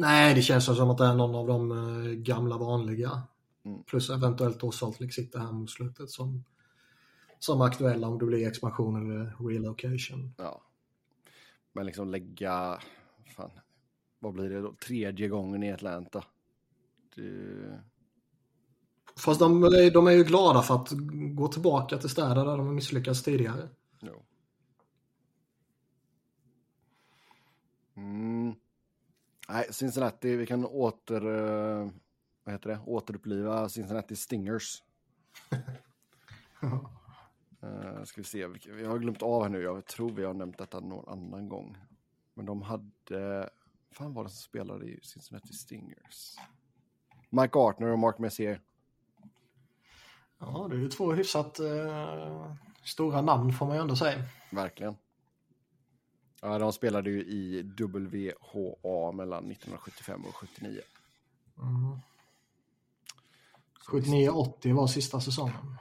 Nej, det känns som att det är någon av de eh, gamla vanliga. Mm. Plus eventuellt då Salt Lake City här mot slutet som, som är aktuella om det blir expansion eller relocation. Ja. Men liksom lägga, fan, vad blir det då? Tredje gången i Atlanta. Det, Fast de, de är ju glada för att gå tillbaka till städer där de har misslyckats tidigare. jo. Mm. Nej, Cincinnati, vi kan åter, eh, vad heter det, återuppliva Cincinnati Stingers. Uh, [laughs] ska vi se, vi har glömt av här nu, jag tror vi har nämnt detta någon annan gång. Men de hade, fan var det som spelade i Cincinnati Stingers? Mike Artner och Mark Messier. Ja, det är ju två hyfsat eh, stora namn får man ju ändå säga. Verkligen. Ja, de spelade ju i WHA mellan 1975 och 79. Mm. Så visst. 79-80 var sista säsongen.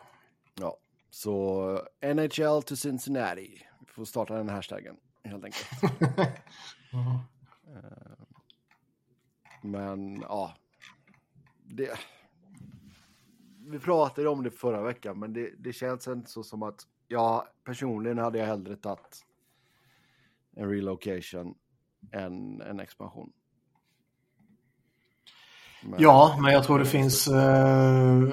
Ja, så NHL to Cincinnati. Vi får starta den hashtaggen helt enkelt. [laughs] Ja. Men ja, det... Vi pratade om det förra veckan, men det, det känns inte så som att ja, personligen hade jag hellre tagit en relocation än en expansion. Men- Ja, men jag tror det finns äh,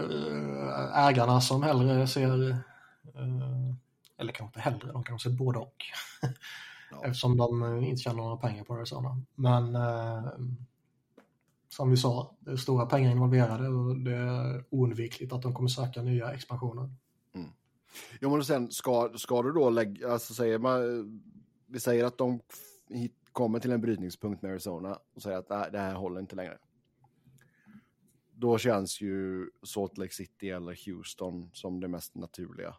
ägarna som hellre ser, eh, eller kanske inte hellre, de kanske ser både och. Ja. Eftersom de eh, inte tjänar några pengar på Arizona. Men eh, som vi sa, det är stora pengar involverade och det är oundvikligt att de kommer söka nya expansioner. Jo, men sen ska, ska du då lägga, alltså säger man, vi säger att de kommer till en brytningspunkt med Arizona och säger att nej, det här håller inte längre. Då känns ju Salt Lake City eller Houston som det mest naturliga.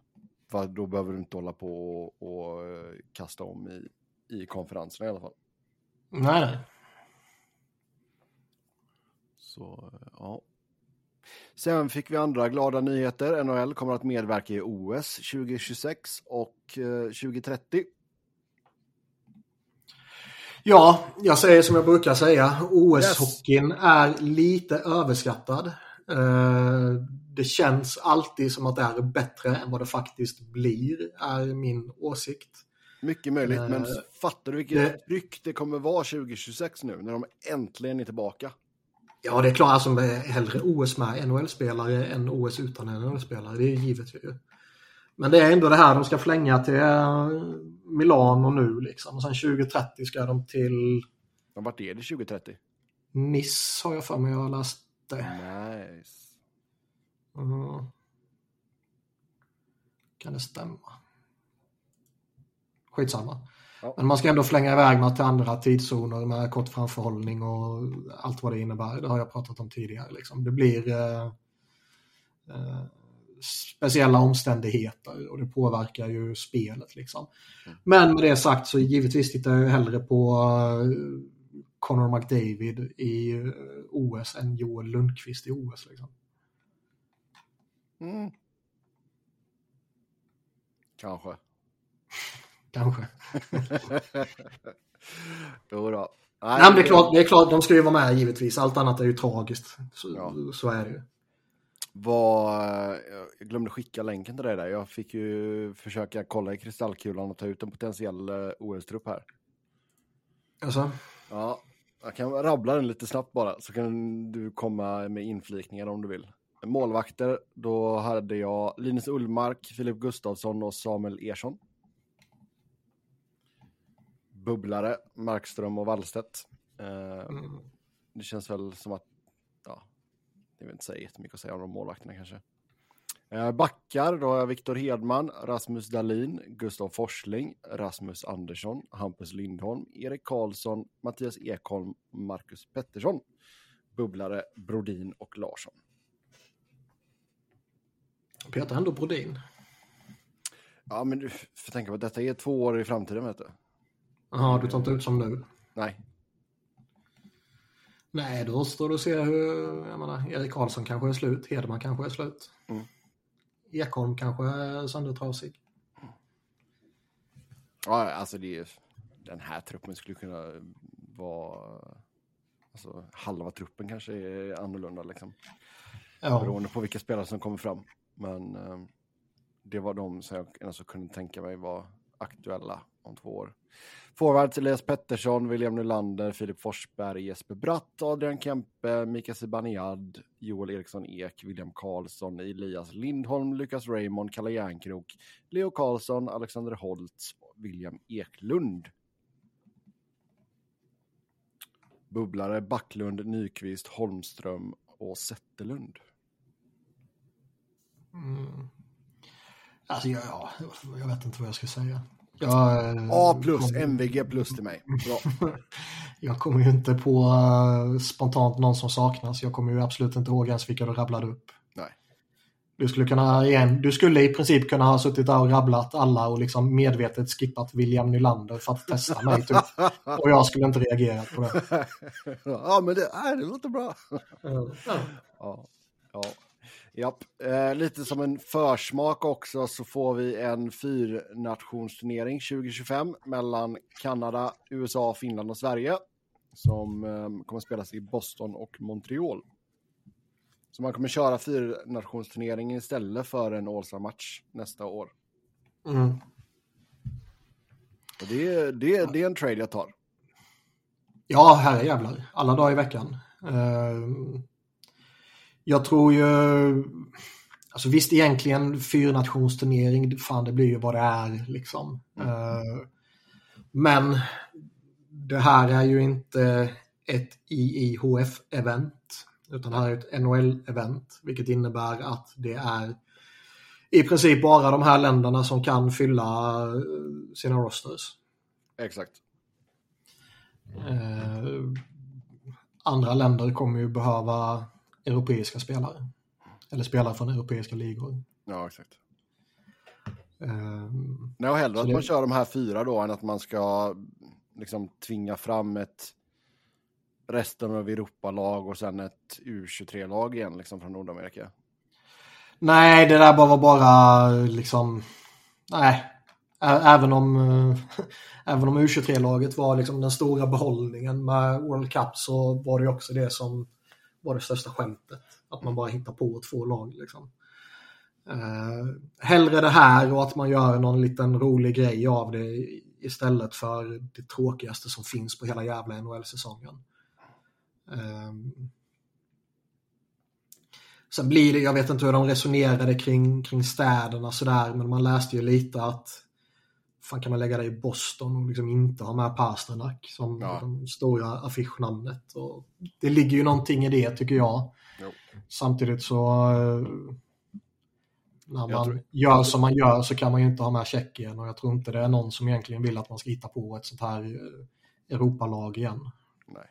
För då behöver du inte hålla på och, och eh, kasta om i, i konferenserna i alla fall. Nej. Så Så, ja. Sen fick vi andra glada nyheter. NHL kommer att medverka i OS 2026 och eh, 2030. Ja, jag säger som jag brukar säga. OS-hockeyn är lite överskattad. Eh, det känns alltid som att det är bättre än vad det faktiskt blir, är min åsikt. Mycket möjligt, men Eh, fattar du vilket det- tryck det kommer vara 2026 nu när de äntligen är tillbaka? Ja, det är klart, alltså hellre OS med NHL-spelare än OS utan NHL-spelare. Det är givet ju. Men det är ändå det här de ska flänga till eh, Milano nu liksom. Och sen 2030 ska de till Men vart är det 2030? Nice har jag för mig jag läste. Nice. Mm. Kan det stämma? Skitsamma. Ja. Men man ska ändå flänga iväg med till andra tidszoner med kort framförhållning och allt vad det innebär. Det har jag pratat om tidigare. Liksom. Det blir eh, eh, speciella omständigheter och det påverkar ju spelet. Liksom. Mm. Men med det sagt så givetvis tittar jag hellre på eh, Conor McDavid i eh, OS än Joel Lundqvist i OS. Liksom. Mm. Kanske. [laughs] Kanske. [laughs] jo då. Nej, men det, är klart, det är klart, de ska ju vara med givetvis. Allt annat är ju tragiskt. Så, Ja. så är det ju. Var, jag glömde skicka länken till dig där. Jag fick ju försöka kolla i kristallkulan och ta ut en potentiell eh, OS-trupp här. Alltså, Ja, jag kan rabbla den lite snabbt bara så kan du komma med inflikningar om du vill. Målvakter, då hade jag Linus Ullmark, Filip Gustafsson och Samuel Ersson. Bubblare, Markström och Wallstedt. Eh, mm, det känns väl som att, jag vill inte säga jättemycket att säga om de målvakterna kanske. Eh, backar, då har jag Viktor Hedman, Rasmus Dahlin, Gustav Forsling, Rasmus Andersson, Hampus Lindholm, Erik Karlsson, Mattias Ekholm, Marcus Pettersson. Bubblare, Brodin och Larsson. Peter ändå Brodin. Ja, men du får tänka på att detta är två år i framtiden, vet du. Jaha, du tar inte ut som nu. Nej, Nej, då står du och ser hur, jag menar, Erik Karlsson kanske är slut, Hedman kanske är slut. Mm. Ekholm kanske är söndertrasig. ja, alltså det är, den här truppen skulle kunna vara, alltså halva truppen kanske är annorlunda liksom. Ja, beroende på vilka spelare som kommer fram. Men eh, det var de som jag alltså kunde tänka mig var aktuella om två år. Forwards Elias Pettersson, William Nylander, Filip Forsberg, Jesper Bratt, Adrian Kempe, Mika Zibanejad, Joel Eriksson Ek, William Karlsson, Elias Lindholm, Lukas Raymond, Kalle Järnkrok, Leo Karlsson, Alexander Holtz, William Eklund. Bubblare Backlund, Nyqvist, Holmström och Zetterlund. mm. alltså ja, jag vet inte vad jag ska säga. Eh, A plus, kom- MVG plus till mig. Bra. [laughs] Jag kommer ju inte på eh, spontant någon som saknas. Jag kommer ju absolut inte ihåg ens vilka du rabblade upp. Nej. Du skulle, kunna, igen, du skulle i princip kunna ha suttit där och rabblat alla och liksom medvetet skippat William Nylander för att testa mig. Typ. [laughs] Och jag skulle inte reagera på det. [laughs] ja, men det, äh, det låter bra. Ja. Ja, ja. Eh, lite som en försmak också så får vi en fyrnationsturnering 2025 mellan Kanada, USA, Finland och Sverige. Som eh, kommer spelas i Boston och Montreal. Så man kommer köra fyrnationsturneringen istället för en All-Star-match nästa år. Mm. Och det, det, det är en trade jag tar. Ja, herre jävlar. Alla dagar i veckan. Eh, Jag tror ju... Alltså visst, egentligen fyrnationsturnering, fan det blir ju vad det är liksom. Eh, Men det här är ju inte ett IIHF-event, utan det här är ett NHL-event, vilket innebär att det är i princip bara de här länderna som kan fylla eh, sina rosters. Exakt. Eh, andra länder kommer ju behöva europeiska spelare. Eller spelare från europeiska ligor. Ja, exakt. Eh, Nej, och hellre att det- man kör de här fyra då än att man ska liksom tvinga fram ett resten av Europa-lag och sen ett U23-lag igen liksom från Nordamerika. Nej, det där bara var bara liksom, nej. Även om, [laughs] även om U23-laget var liksom den stora behållningen med World Cup så var det också det som var det största skämtet. Att man bara hittar på två lag liksom. Eh, hellre det här och att man gör någon liten rolig grej av det istället för det tråkigaste som finns på hela jävla NHL-säsongen. Eh, sen blir det, jag vet inte hur de resonerade kring, kring städerna sådär, men man läste ju lite att fan kan man lägga det i Boston och liksom inte ha med Pasternak som ja. det stora affischnamnet. Och det ligger ju någonting i det tycker jag. Jo. Samtidigt så eh, när man tror... gör som man gör så kan man ju inte ha med Tjeckien och jag tror inte det är någon som egentligen vill att man ska hitta på ett sånt här eh, Europalag igen. Nej.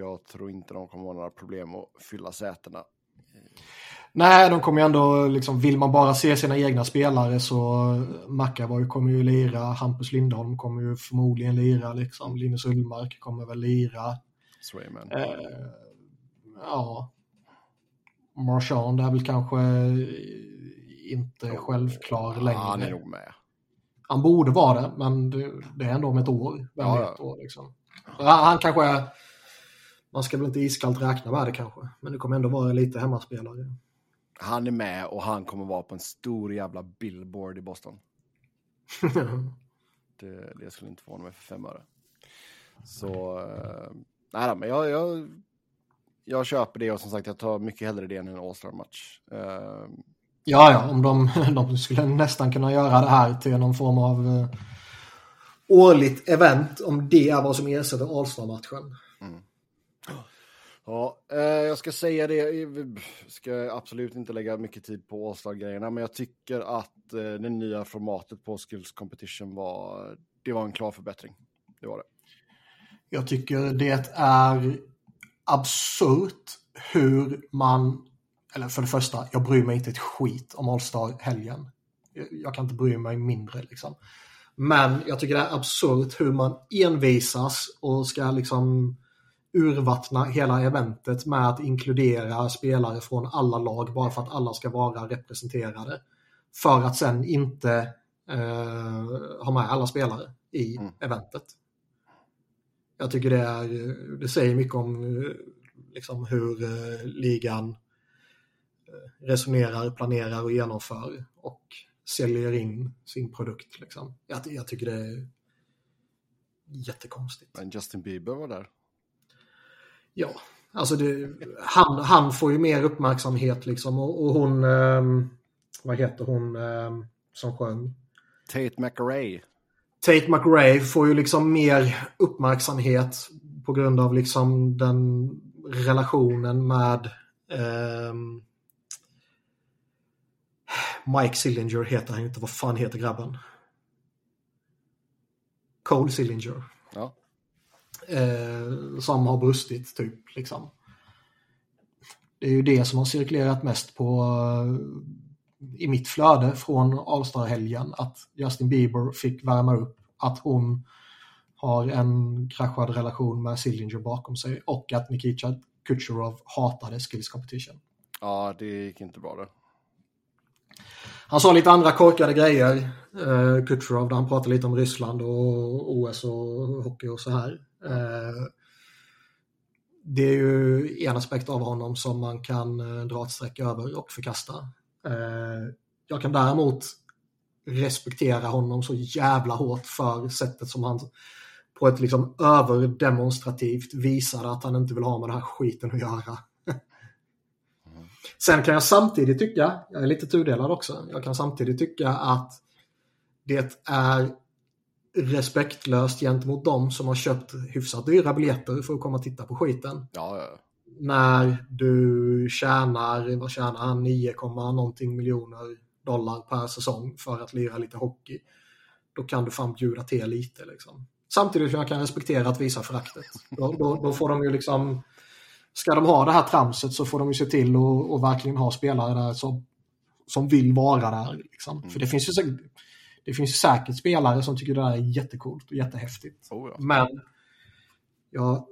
Jag tror inte de kommer ha några problem att fylla sätena. Nej, de kommer ju ändå, liksom, vill man bara se sina egna spelare så Mackavoy kommer ju lira, Hampus Lindholm kommer ju förmodligen lira, liksom. Linus Ullmark kommer väl lira. Swayman. Eh, ja. Marchand är väl kanske inte oh, självklar ja, längre. Han är nog med. Han borde vara det, men det, är ändå om ett år. Vem ja, vet då, liksom. han, han kanske är... Man ska väl inte iskallt räkna med det kanske, men det kommer ändå vara lite hemmaspelare. Han är med och han kommer vara på en stor jävla billboard i Boston. [laughs] det, det skulle inte förvåna mig för fem öre. Så, uh, nej men jag, jag, jag köper det och som sagt jag tar mycket hellre det än en All-Star-match. Uh, ja, ja, om de, [laughs] de skulle nästan kunna göra det här till någon form av uh, årligt event, om det är vad som ersätter All-Star-matchen. Mm. Ja, eh, jag ska säga det, eh, jag ska absolut inte lägga mycket tid på All-Star-grejerna, men jag tycker att eh, det nya formatet på Skills Competition var, det var en klar förbättring. Det var det. Jag tycker det är absurt hur man, eller för det första, jag bryr mig inte ett skit om Allstar-helgen. Jag kan inte bry mig mindre liksom. Men jag tycker det är absurt hur man envisas och ska liksom urvattna hela eventet med att inkludera spelare från alla lag bara för att alla ska vara representerade. För att sen inte eh, ha med alla spelare i mm. eventet. Jag tycker det, är, det säger mycket om liksom, hur eh, ligan eh, resonerar, planerar och genomför och säljer in sin produkt. Liksom. Jag, jag tycker det är jättekonstigt. Men Justin Bieber var där. Ja, alltså det, han, han får ju mer uppmärksamhet liksom och, och hon, eh, vad heter hon eh, som sjöng? Tate McRae. Tate McRae får ju liksom mer uppmärksamhet på grund av liksom den relationen med eh, Mike Sillinger heter han inte, vad fan heter grabben? Cole Sillinger. Eh, som har brustit typ. Liksom. Det är ju det som har cirkulerat mest på eh, i mitt flöde från All-Star-helgen att Justin Bieber fick värma upp att hon har en kraschad relation med Sillinger bakom sig och att Nikita Kucherov hatade Skills Competition. Ja, det gick inte bra det. Han sa lite andra korkade grejer, eh, Kucherov, där han pratade lite om Ryssland och OS och hockey och så här. Eh, det är ju en aspekt av honom som man kan eh, dra ett streck över och förkasta. Eh, jag kan däremot respektera honom så jävla hårt för sättet som han på ett liksom överdemonstrativt visade att han inte vill ha med den här skiten att göra. Sen kan jag samtidigt tycka, jag är lite tudelad också, jag kan samtidigt tycka att det är respektlöst gentemot dem som har köpt hyfsat dyra biljetter för att komma och titta på skiten. Ja, ja. När du tjänar, vad tjänar han, 9, någonting miljoner dollar per säsong för att lira lite hockey. Då kan du fan bjuda till lite liksom. Samtidigt som jag kan respektera att visa föraktet. Då, då, då, får de ju liksom, ska de ha det här tramset så får de ju se till att verkligen ha spelare där som, som vill vara där. Liksom. Mm. För det finns ju det finns säkert spelare som tycker det där är jättecoolt och jättehäftigt. Oh ja. Men jag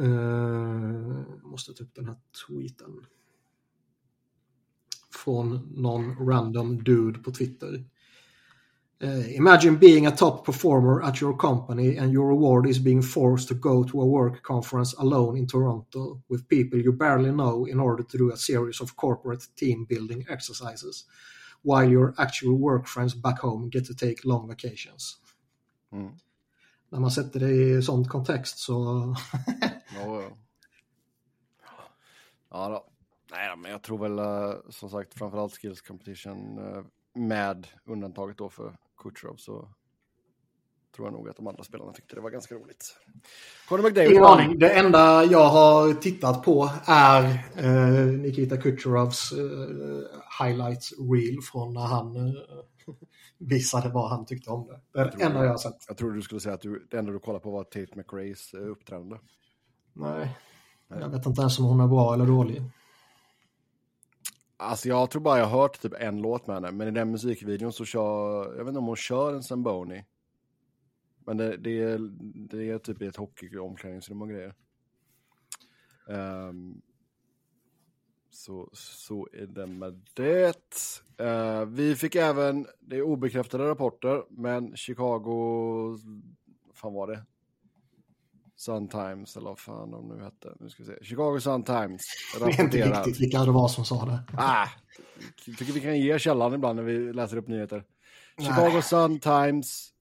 Uh, måste ta upp den här tweeten. Från någon random dude på Twitter. Uh, imagine being a top performer at your company and your award is being forced to go to a work conference alone in Toronto with people you barely know in order to do a series of corporate team building exercises while your actual work friends back home get to take long vacations. Mm. När man sätter det i sånt kontext så... [laughs] ja, ja. ja då. Nej, men jag tror väl eh, som sagt framförallt skills competition eh, med undantaget då för Kutjerov så tror jag nog att de andra spelarna tyckte det var ganska roligt. Conor McDavid. Ingen aning. Det enda jag har tittat på är eh, Nikita Kucherovs eh, highlights reel från när han eh, [laughs] visade vad han tyckte om det. Det är det enda jag har sett. Jag trodde du skulle säga att du, det enda du kollade på var Tate McRaes eh, uppträdande. Nej. Nej, jag vet inte ens om hon är bra eller dålig. Alltså jag tror bara jag har hört typ en låt med henne, men i den musikvideon så kör, jag vet inte om hon kör en Zamboni. Men det, det, är, det är typ i ett hockeyomklädningsrum och grejer. Um, så, så är det med det. Uh, vi fick även, det är obekräftade rapporter, men Chicago, fan var det? Sun Times, eller vad fan de nu hette. Nu ska vi se. Chicago Sun Times. Jag vet inte riktigt vilka det var som sa det. Ah, tycker vi kan ge källan ibland när vi läser upp nyheter. Chicago Nej. Sun Times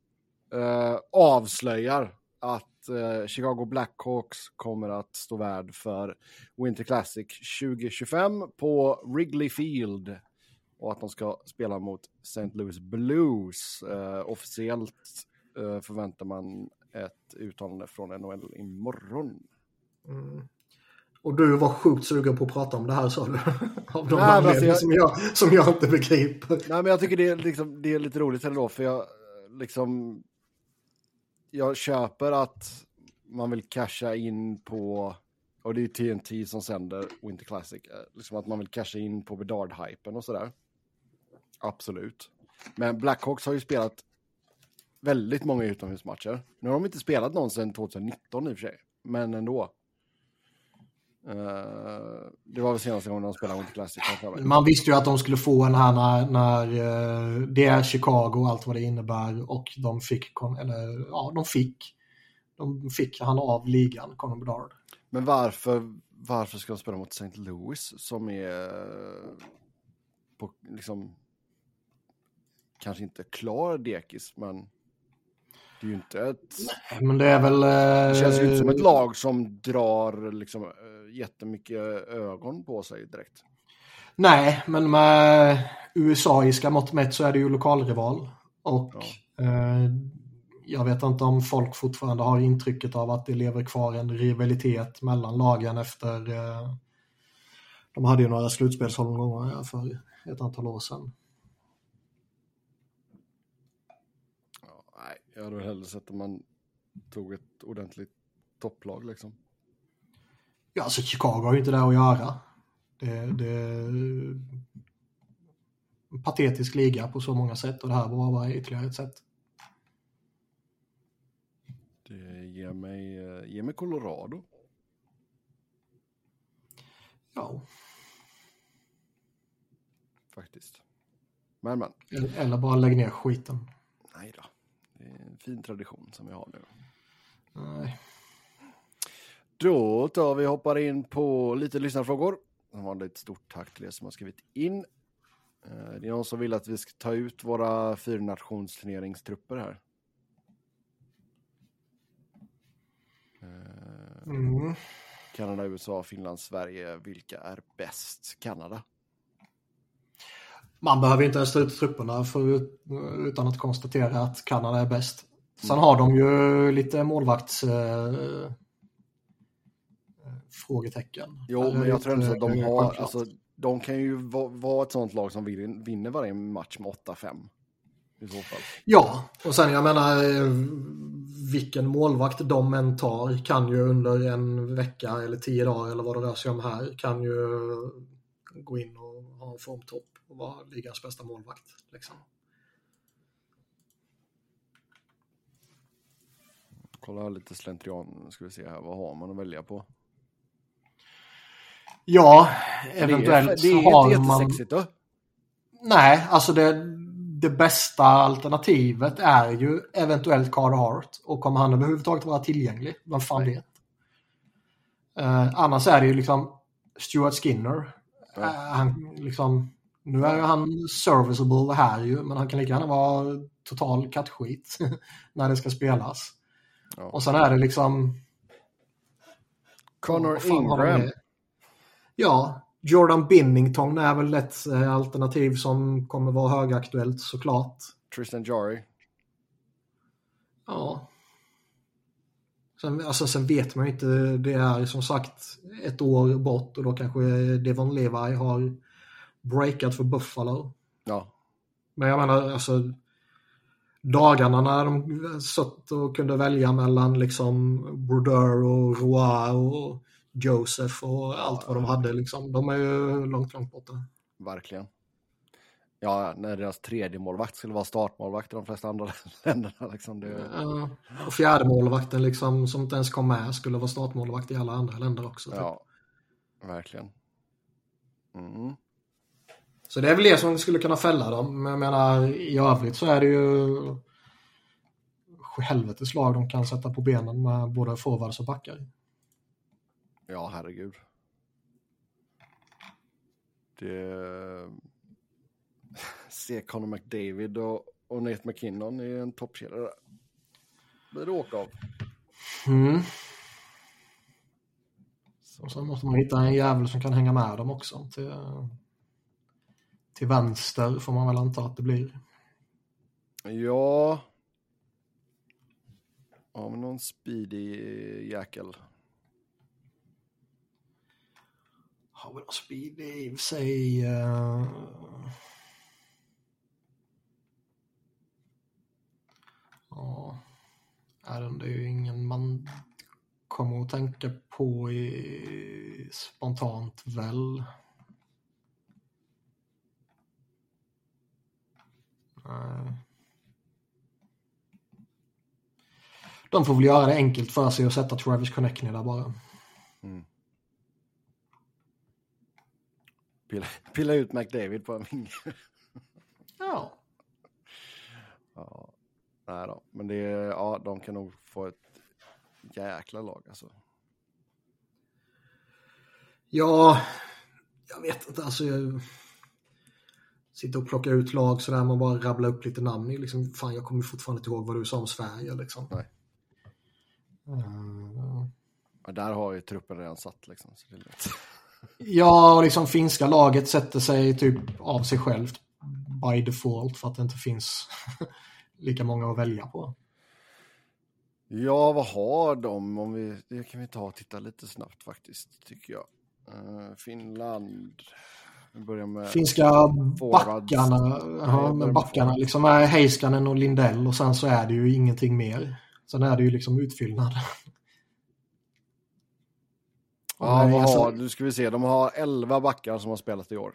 uh, avslöjar att uh, Chicago Blackhawks kommer att stå värd för Winter Classic 2025 på Wrigley Field och att de ska spela mot St. Louis Blues. Uh, officiellt förväntar man ett uttalande från NHL imorgon. Mm. Och du var sjukt sugen på att prata om det här sa du? [laughs] Av de Nej, alltså jag... som, jag, som jag inte begriper. Nej, men jag tycker det är, liksom, det är lite roligt ändå, för jag liksom... Jag köper att man vill casha in på, och det är TNT som sänder Winter Classic, eh, liksom att man vill casha in på Bedard-hypen och sådär. Absolut. Men Blackhawks har ju spelat väldigt många utomhusmatcher. Nu har de inte spelat någon sedan 2019 i och för sig, men ändå. Uh, det var väl senaste gången de spelade Winter Classic. Man visste ju att de skulle få en här när, när uh, det är Chicago och allt vad det innebär och de fick, eller ja, de fick, de fick han av ligan, Conor Bedard. Men varför, varför ska de spela mot St. Louis som är på, liksom, kanske inte klar dekis, men det är ju inte ett... Nej, men det är väl... Det känns ju inte som ett eh, lag som drar liksom eh, jättemycket ögon på sig direkt. Nej, men med USA-iska mått mätt så är det ju lokalrival. Och ja. eh, jag vet inte om folk fortfarande har intrycket av att det lever kvar en rivalitet mellan lagen efter... Eh, de hade ju några slutspelsomgångar för ett antal år sedan. Jag hade hellre sett att man tog ett ordentligt topplag liksom. Ja, alltså Chicago har ju inte det att göra. Det, det en patetisk liga på så många sätt och det här var bara ytterligare ett sätt. Det ger mig, eh, ger mig Colorado. Ja. Faktiskt. Men men. Eller bara lägg ner skiten. Nej då. En fin tradition som vi har nu. Nej. Då tar vi hoppar in på lite lyssnarfrågor. Som vanligt stort tack till er som har skrivit in. Eh, det är någon som vill att vi ska ta ut våra fyrnationsturneringstrupper här. Eh, mm. Kanada, USA, Finland, Sverige. Vilka är bäst? Kanada. Man behöver inte ens ta ut trupperna för, utan att konstatera att Kanada är bäst. Sen har de ju lite målvakts... Eh, frågetecken. Jo, men jag tror att de har... Alltså, de kan ju vara ett sånt lag som vinner varje match med 8-5. I så fall. Ja, och sen jag menar vilken målvakt de än tar kan ju under en vecka eller tio dagar eller vad det rör sig om här kan ju gå in och ha en formtopp och vara ligans bästa målvakt. Liksom. Kolla lite slentrian, ska vi se här, vad har man att välja på? Ja, Det är, eventuellt det är har inte man... då. Nej, alltså det, det bästa alternativet är ju eventuellt Carter Hart. Och kommer han överhuvudtaget vara tillgänglig? Vem fan Nej. vet? Eh, annars är det ju liksom Stuart Skinner. Ja. Eh, han, liksom, nu är ju han serviceable här ju, men han kan lika gärna vara total kattskit [laughs] när det ska spelas. Ja. Och sen är det liksom... Connor Ingram. Ja, Jordan Binnington är väl ett eh, alternativ som kommer vara högaktuellt såklart. Tristan Jari. Ja. Sen, alltså, sen vet man ju inte, det är som sagt ett år bort och då kanske Devon Levi har breakat för Buffalo. Ja, Men jag menar alltså dagarna när de satt och kunde välja mellan liksom Brodeur och Roy och Joseph och allt vad de hade liksom. De är ju långt, långt borta. verkligen. Ja, när deras tredje målvakt skulle vara startmålvakt i de flesta andra [laughs] länderna. Liksom det, Ja. Och fjärde målvakten liksom som inte ens kom med skulle vara startmålvakt i alla andra länder också. typ. ja, verkligen. Mm. Så det är väl det som skulle kunna fälla dem. Men jag menar i övrigt så är det ju helvetes lag de kan sätta på benen med både forwards och backar. Ja, herregud. Det... Se Conor McDavid och, och Nate McKinnon i en toppkedja där. Blir det åka av. Mm. Så, Och sen måste man hitta en jävel som kan hänga med dem också. Till, till vänster får man väl anta att det blir. ja. Har vi någon speedy jäkel? Har vi någon speed i och för sig? eh, Ja, det är ju ingen man kommer att tänka på i, spontant väl. Nej. De får väl göra det enkelt för sig och sätta Travis Connectney där bara. Pilla, pilla ut McDavid på en vinge. Ja. Ja, nej då. Men det, ja, de kan nog få ett jäkla lag alltså. Ja, jag vet inte. Alltså, jag sitter och plockar ut lag sådär, man bara rabblar upp lite namn. Liksom, fan, jag kommer fortfarande inte ihåg vad du sa om Sverige. Liksom. Nej. Eh, Ja, där har ju truppen redan satt liksom. Så det. [laughs] Ja, och liksom finska laget sätter sig typ av sig självt by default för att det inte finns lika många att välja på. Ja, vad har de? Om vi, det kan vi ta och titta lite snabbt faktiskt, tycker jag. Eh, Finland. Finska backarna, ja, men med backarna liksom är Heiskanen och Lindell och sen så är det ju ingenting mer. Sen är det ju liksom utfyllnad. Ja, vad alltså- har, nu ska vi se. De har 11 backar som har spelat i år.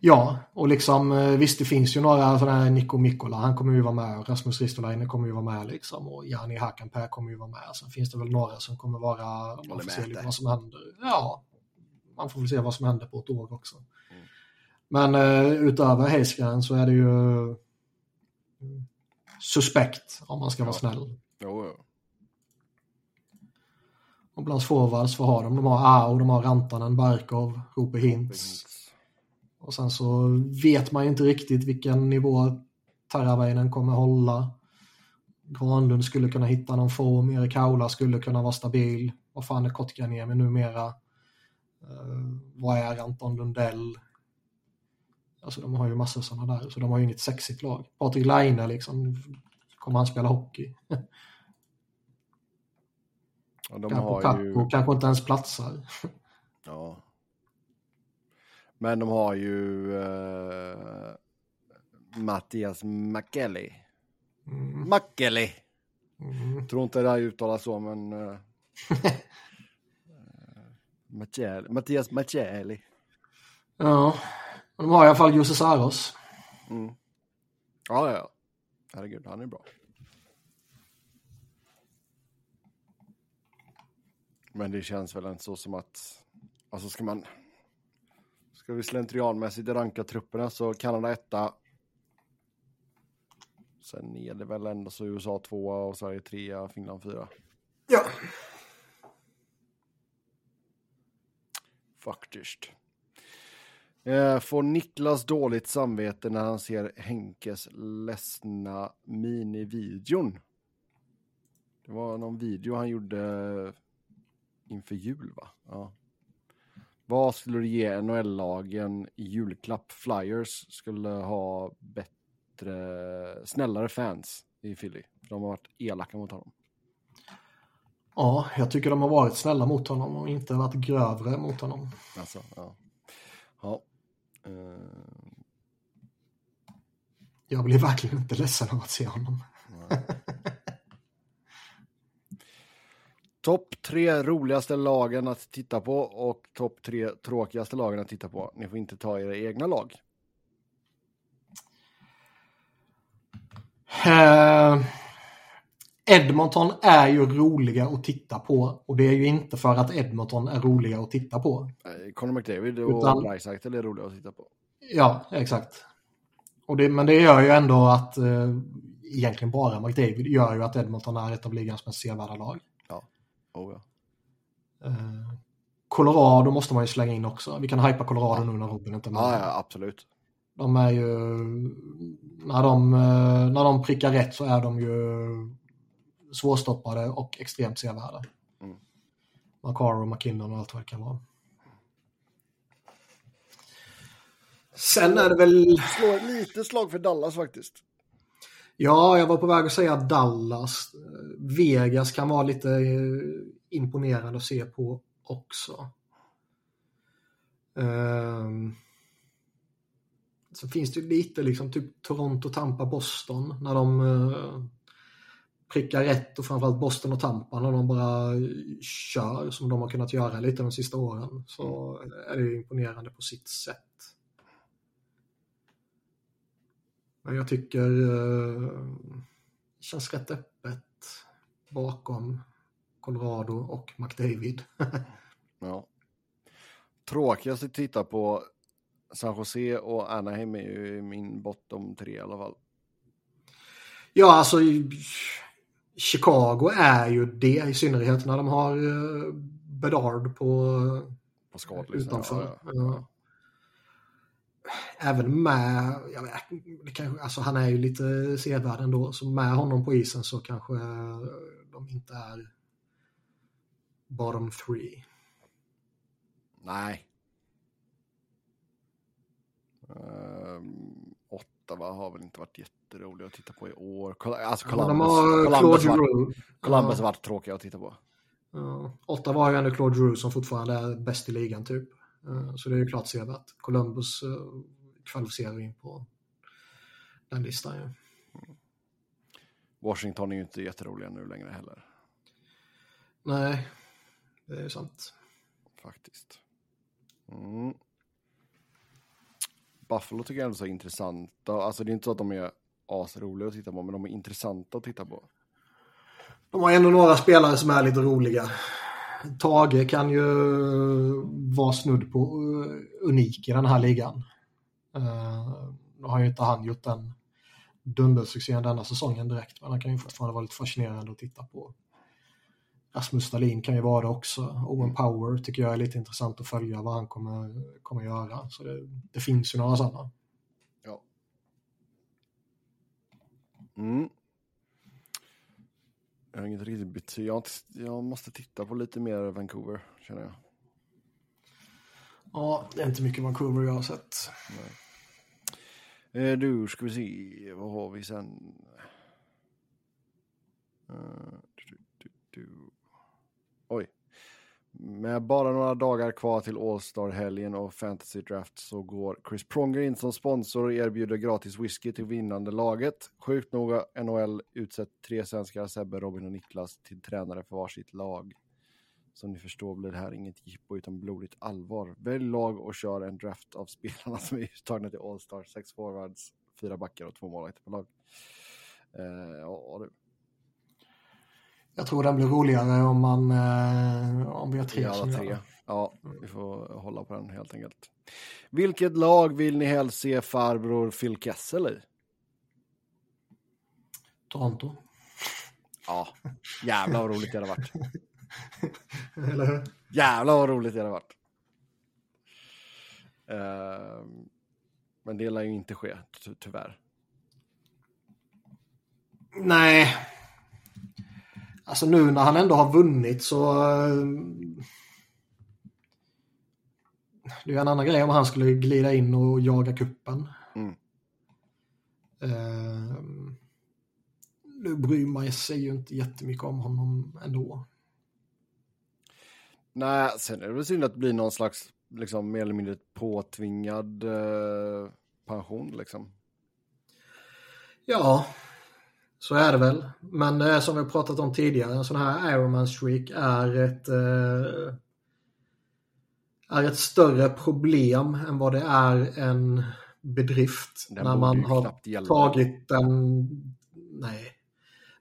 Ja, och liksom eh, visst det finns ju några sådana här Niko Mikkola, han kommer ju vara med och Rasmus Ristolainen kommer ju vara med liksom och Jani Hakanpää kommer ju vara med. Sen finns det väl några som kommer vara, man får se vad som händer. Ja, man får väl se vad som händer på ett år också. Mm. Men eh, utöver Heiskanen så är det ju mm, suspekt om man ska vara Ja. snäll. Jo, jo. Och bland forwards, vad har de? De har Ao, de har Rantanen, Barkov, Roope Hintz. Och sen så vet man ju inte riktigt vilken nivå Taravainen kommer hålla. Granlund skulle kunna hitta någon form, Erik Haula skulle kunna vara stabil. Vad fan är Kotkaniemi numera? Uh, vad är Anton Lundell? Alltså de har ju massor sådana där, så de har ju inget sexigt lag. Patrik Laine liksom, kommer han spela hockey? Har Capo ju... kanske inte ens platsar. Ja. Men de har ju uh, Mattias Makeli. Mm. Makeli. Mm. Tror inte det här uttalas så, men... Uh. Mattias Machelli. Ja, de har i alla fall Jussi Saros. Mm. Ja, ja, ja. Herregud, han är bra. Men det känns väl inte så som att, alltså ska man, ska vi slentrianmässigt ranka trupperna så Kanada etta. Sen är det väl ändå så USA tvåa och Sverige trea, Finland fyra. Ja. Faktiskt. Eh, får Niklas dåligt samvete när han ser Henkes ledsna minivideon? Det var någon video han gjorde inför jul, va? Ja. Vad skulle du ge NHL-lagen i julklapp? Flyers skulle ha bättre, snällare fans i Philly. För de har varit elaka mot honom. Ja, jag tycker de har varit snälla mot honom och inte varit grövre mot honom. Alltså, ja. Ja. Uh, Jag blir verkligen inte ledsen av att se honom. Topp tre roligaste lagen att titta på och topp tre tråkigaste lagen att titta på. Ni får inte ta era egna lag. Eh, Edmonton är ju roliga att titta på och det är ju inte för att Edmonton är roliga att titta på. Conor McDavid och Utan- Dreisaitl är roliga att titta på. Ja, exakt. Och det, men det gör ju ändå att eh, egentligen bara McDavid gör ju att Edmonton är ett av ligans mest sevärda lag. Oh, ja. Eh, Colorado måste man ju slänga in också. Vi kan hypa Colorado nu när Robin inte är med. Ja, ja, absolut. De är ju, när de, eh, när de prickar rätt så är de ju svårstoppade och extremt sevärda. Mm. McCarr och McKinnon och allt vad det kan vara. Sen är det väl, Slår ett litet slag för Dallas faktiskt. Ja, jag var på väg att säga Dallas. Vegas kan vara lite eh, imponerande att se på också. Um, så finns det lite liksom typ Toronto, Tampa, Boston när de eh, prickar rätt och framförallt Boston och Tampa när de bara kör som de har kunnat göra lite de sista åren så är det imponerande på sitt sätt. Men jag tycker eh, det känns rätt öppet bakom Colorado och McDavid. [laughs] Ja. Tråkigast att titta på San Jose och Anaheim är ju min bottom tre i alla fall. Ja, alltså Chicago är ju det i synnerhet när de har eh, Bedard på På utanför. Ja, ja. Även med, jag vet, kanske, alltså han är ju lite sevärd ändå, så med honom på isen så kanske de inte är bottom three. Nej. Um, Ottawa har väl inte varit jätteroliga att titta på i år. Alltså Columbus, har Columbus, var. Columbus har Ja, varit tråkiga att titta på. ja. Ottawa har ju ändå Claude Giroux som fortfarande är bäst i ligan typ. Eh, Så det är ju klart sevärt. Columbus eh, kvalificerar in på den listan ju. Washington är ju inte jätteroliga nu längre heller. Nej, det är sant. Faktiskt. Mm. Buffalo tycker jag ändå är så intressanta. Alltså det är inte så att de är asroliga att titta på, men de är intressanta att titta på. De har ändå några spelare som är lite roliga. Tage kan ju vara snudd på eh, unik i den här ligan. Eh, nu har ju inte han gjort den dundersuccén denna säsongen direkt, men han kan ju fortfarande vara lite fascinerande att titta på. Rasmus Stalin kan ju vara det också. Owen Power tycker jag är lite intressant att följa vad han kommer, kommer göra. Så det, det finns ju några sådana. Ja. Mm. Jag har inget riktigt betyg. Jag, måste titta på lite mer Vancouver, känner jag. Ja, det är inte mycket Vancouver jag har sett. Eh, du, ska vi se, vad har vi sen? Eh, du, du, du. Oj. Med bara några dagar kvar till All-Star-helgen och Fantasy Draft så går Chris Pronger in som sponsor och erbjuder gratis whisky till vinnande laget. Sjukt nog har NHL utsett tre svenskar, Sebbe, Robin och Niklas, till tränare för varsitt lag. Som ni förstår blir det här inget jippo utan blodigt allvar. Välj lag och kör en draft av spelarna [laughs] som är uttagna till All-Star. Sex forwards, fyra backar och två målvakter på lag. Eh, ja, du. Jag tror den blir roligare om man eh, om vi har tre gör tre. Ja, vi får hålla på den helt enkelt. Vilket lag vill ni helst se farbror Phil Kessel i? Toronto. Ja, jävlar vad roligt det hade varit. [laughs] Eller hur? Jävlar vad roligt det hade varit. Ehm, men det lär ju inte ske, ty- tyvärr. Nej. Alltså nu när han ändå har vunnit så... eh, Det är ju en annan grej om han skulle glida in och jaga kuppen. Mm. Eh, Nu bryr man sig ju inte jättemycket om honom ändå. Nej, sen är det väl synd att det blir någon slags, liksom mer eller mindre påtvingad eh, pension liksom. Ja, så är det väl. Men det är som vi har pratat om tidigare, en sån här Ironman streak är ett, eh, är ett större problem än vad det är en bedrift. Den när man har tagit den... Nej.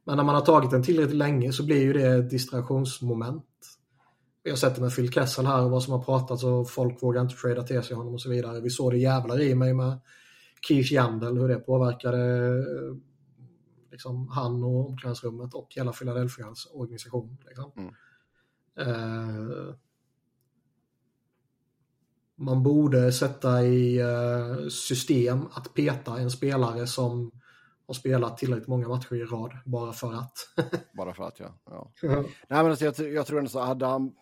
Men när man har tagit den tillräckligt länge så blir ju det ett distraktionsmoment. Vi har sett det med Phil Kessel här och vad som har pratats och folk vågar inte trada till sig honom och så vidare. Vi såg det jävlar i mig med Keith Yandel, hur det påverkade eh, liksom, han och omklädningsrummet och hela Philadelphias organisation. Liksom. Mm. Eh, man borde sätta i eh, system att peta en spelare som har spelat tillräckligt många matcher i rad bara för att. [laughs] Bara för att ja. ja. Nej men alltså, jag, jag tror ändå så, hade han,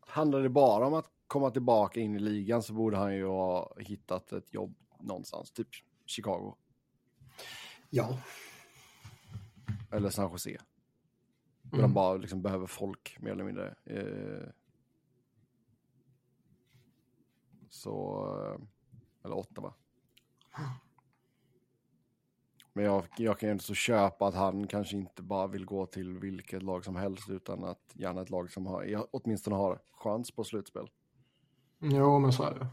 handlade det bara om att komma tillbaka in i ligan så borde han ju ha hittat ett jobb någonstans, typ Chicago ja. Eller San Jose. Där Mm. de bara liksom behöver folk mer eller mindre. Eh, så, eh, eller Ottawa. Men jag, jag kan ju inte så köpa att han kanske inte bara vill gå till vilket lag som helst utan att gärna ett lag som har, åtminstone har chans på slutspel. Jo, men så är det.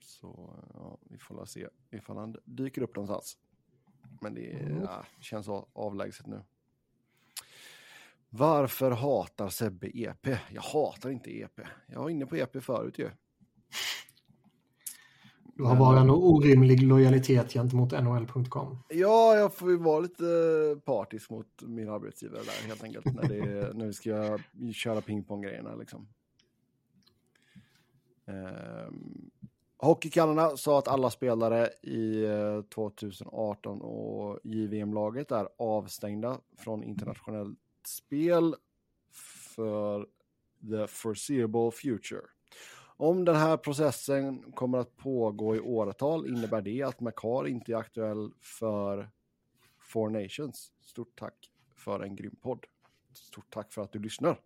Så ja, vi får se ifall han dyker upp någonstans. Men det Mm. ja, känns avlägset nu. Varför hatar Sebbe EP? Jag hatar inte EP. Jag var inne på EP förut ju. Du har bara en orimlig lojalitet gentemot NHL.com. Ja, jag får ju vara lite partisk mot min arbetsgivare där helt enkelt. när, det, [laughs] när vi ska köra pingponggrejerna liksom. Um, Hockeykanada sa att alla spelare i eh, 2018 och JVM-laget är avstängda från internationellt spel för the foreseeable future. Om den här processen kommer att pågå i åratal innebär det att Makar inte är aktuell för Four Nations. Stort tack för en grym podd. Stort tack för att du lyssnar.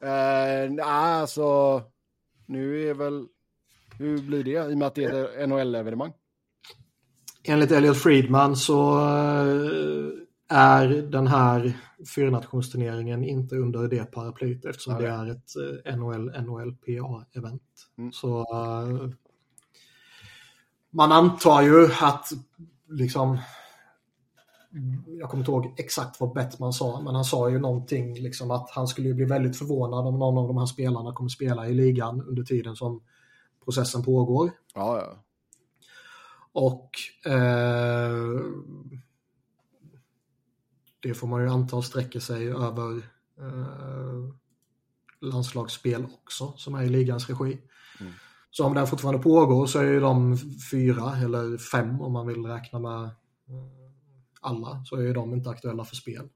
Eh, alltså, nu är väl, hur blir det i och med att det är ett NHL-evenemang? Enligt Elliot Friedman så eh, är den här fyrnationsturneringen inte under det paraplyt eftersom Ja, det är ett eh, NHL, NHLPA-event. Mm. Så eh, man antar ju att liksom jag kommer inte ihåg exakt vad Bettman sa, men han sa ju någonting liksom att han skulle bli väldigt förvånad om någon av de här spelarna kommer spela i ligan under tiden som processen pågår. Ja, ja. Och eh, det får man ju anta sträcker sig över eh, landslagsspel också som är i ligans regi. Mm. Så om den fortfarande pågår så är ju de fyra eller fem om man vill räkna med eh, alla så är ju de inte aktuella för spel.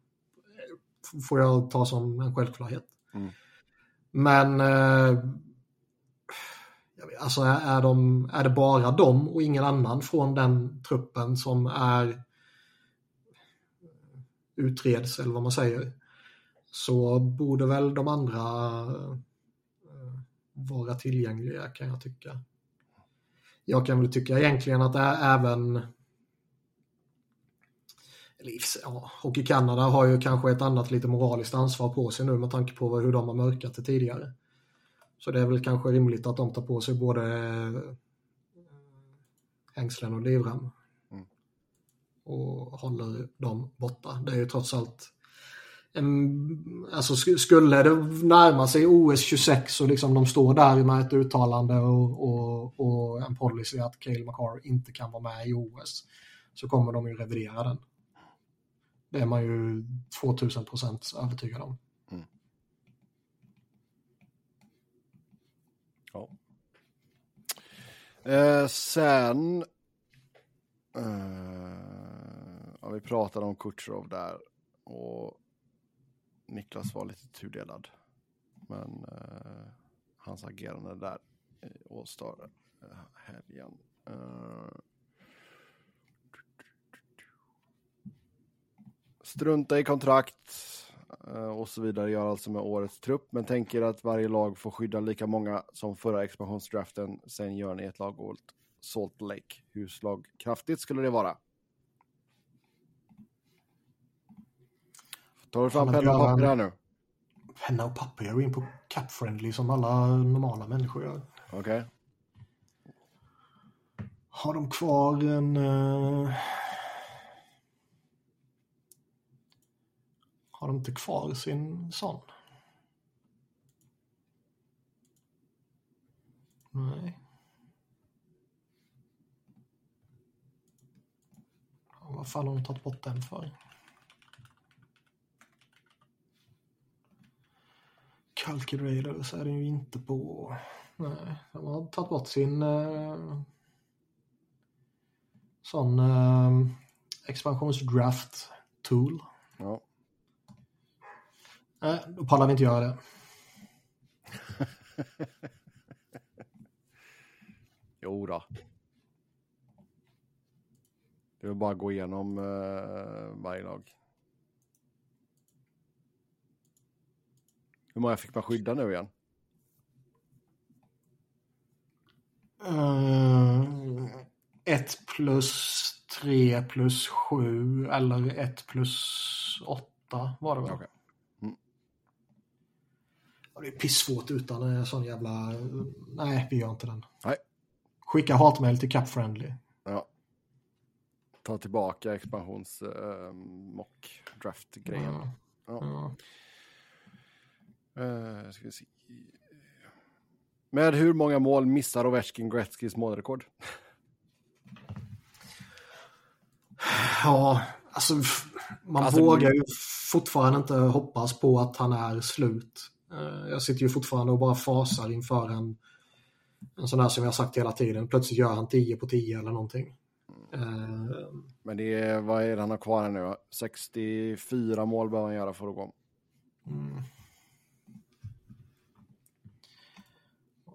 Får jag ta som en självklarhet. Mm. Men eh, vet, alltså är, är, de, är det bara de och ingen annan från den truppen som är utreds eller vad man säger så borde väl de andra eh, vara tillgängliga kan jag tycka. Jag kan väl tycka egentligen att även ja, Hockey Kanada har ju kanske ett annat lite moraliskt ansvar på sig nu med tanke på hur de har mörkat det tidigare. Så det är väl kanske rimligt att de tar på sig både eh, hängslen och livrem. Mm. Och håller dem borta. Det är ju trots allt en, alltså skulle det närma sig OS 26 och liksom de står där med ett uttalande och, och, och en policy att Cale McCarr inte kan vara med i OS så kommer de ju revidera den. Det är man ju 2000 procent övertygad om. Mm. Ja. Eh, sen... Eh, ja, vi pratade om Kutjerov där. Och Niklas var lite tudelad. Men eh, hans agerande där eh, i All-Star-helgen. Eh, eh, strunta i kontrakt och så vidare gör alltså med årets trupp, men tänker att varje lag får skydda lika många som förra expansionsdraften. Sen gör ni ett lag åt Salt Lake. Hur slagkraftigt skulle det vara? Tar du fram penna och papper här nu? Penna och papper? Jag går in på Cap-friendly som alla normala människor gör. Okej. Okay. Har de kvar en... Uh... Har de inte kvar sin sån? Nej. Vad fan har de tagit bort den för? Calculator så är den ju inte på. Nej, de har tagit bort sin eh, sån eh, expansionsdraft tool. Ja. Nej, då pallar vi inte göra det. [laughs] jo då. Det är bara att gå igenom eh, varje lag. Hur många fick man skydda nu igen? Uh, ett plus tre plus sju eller ett plus åtta var det väl? Okay. Det är pissvårt utan en sån jävla... Nej, vi gör inte den. Nej. Skicka hatmejl till Capfriendly. Ja. Ta tillbaka expansions uh, mock draft-grejen. Ja. Ja. ja. Uh, ska vi se. Med hur många mål missar Ovechkin Gretzkys målrekord? [sighs] Ja, alltså man alltså, vågar ju fortfarande inte hoppas på att han är slut. Uh, jag sitter ju fortfarande och bara fasar inför en, en sån här som jag sagt hela tiden. Plötsligt gör han 10 på 10 eller någonting. Uh, Men det är, vad är det han har kvar nu? 64 mål behöver han göra för att gå. Mm.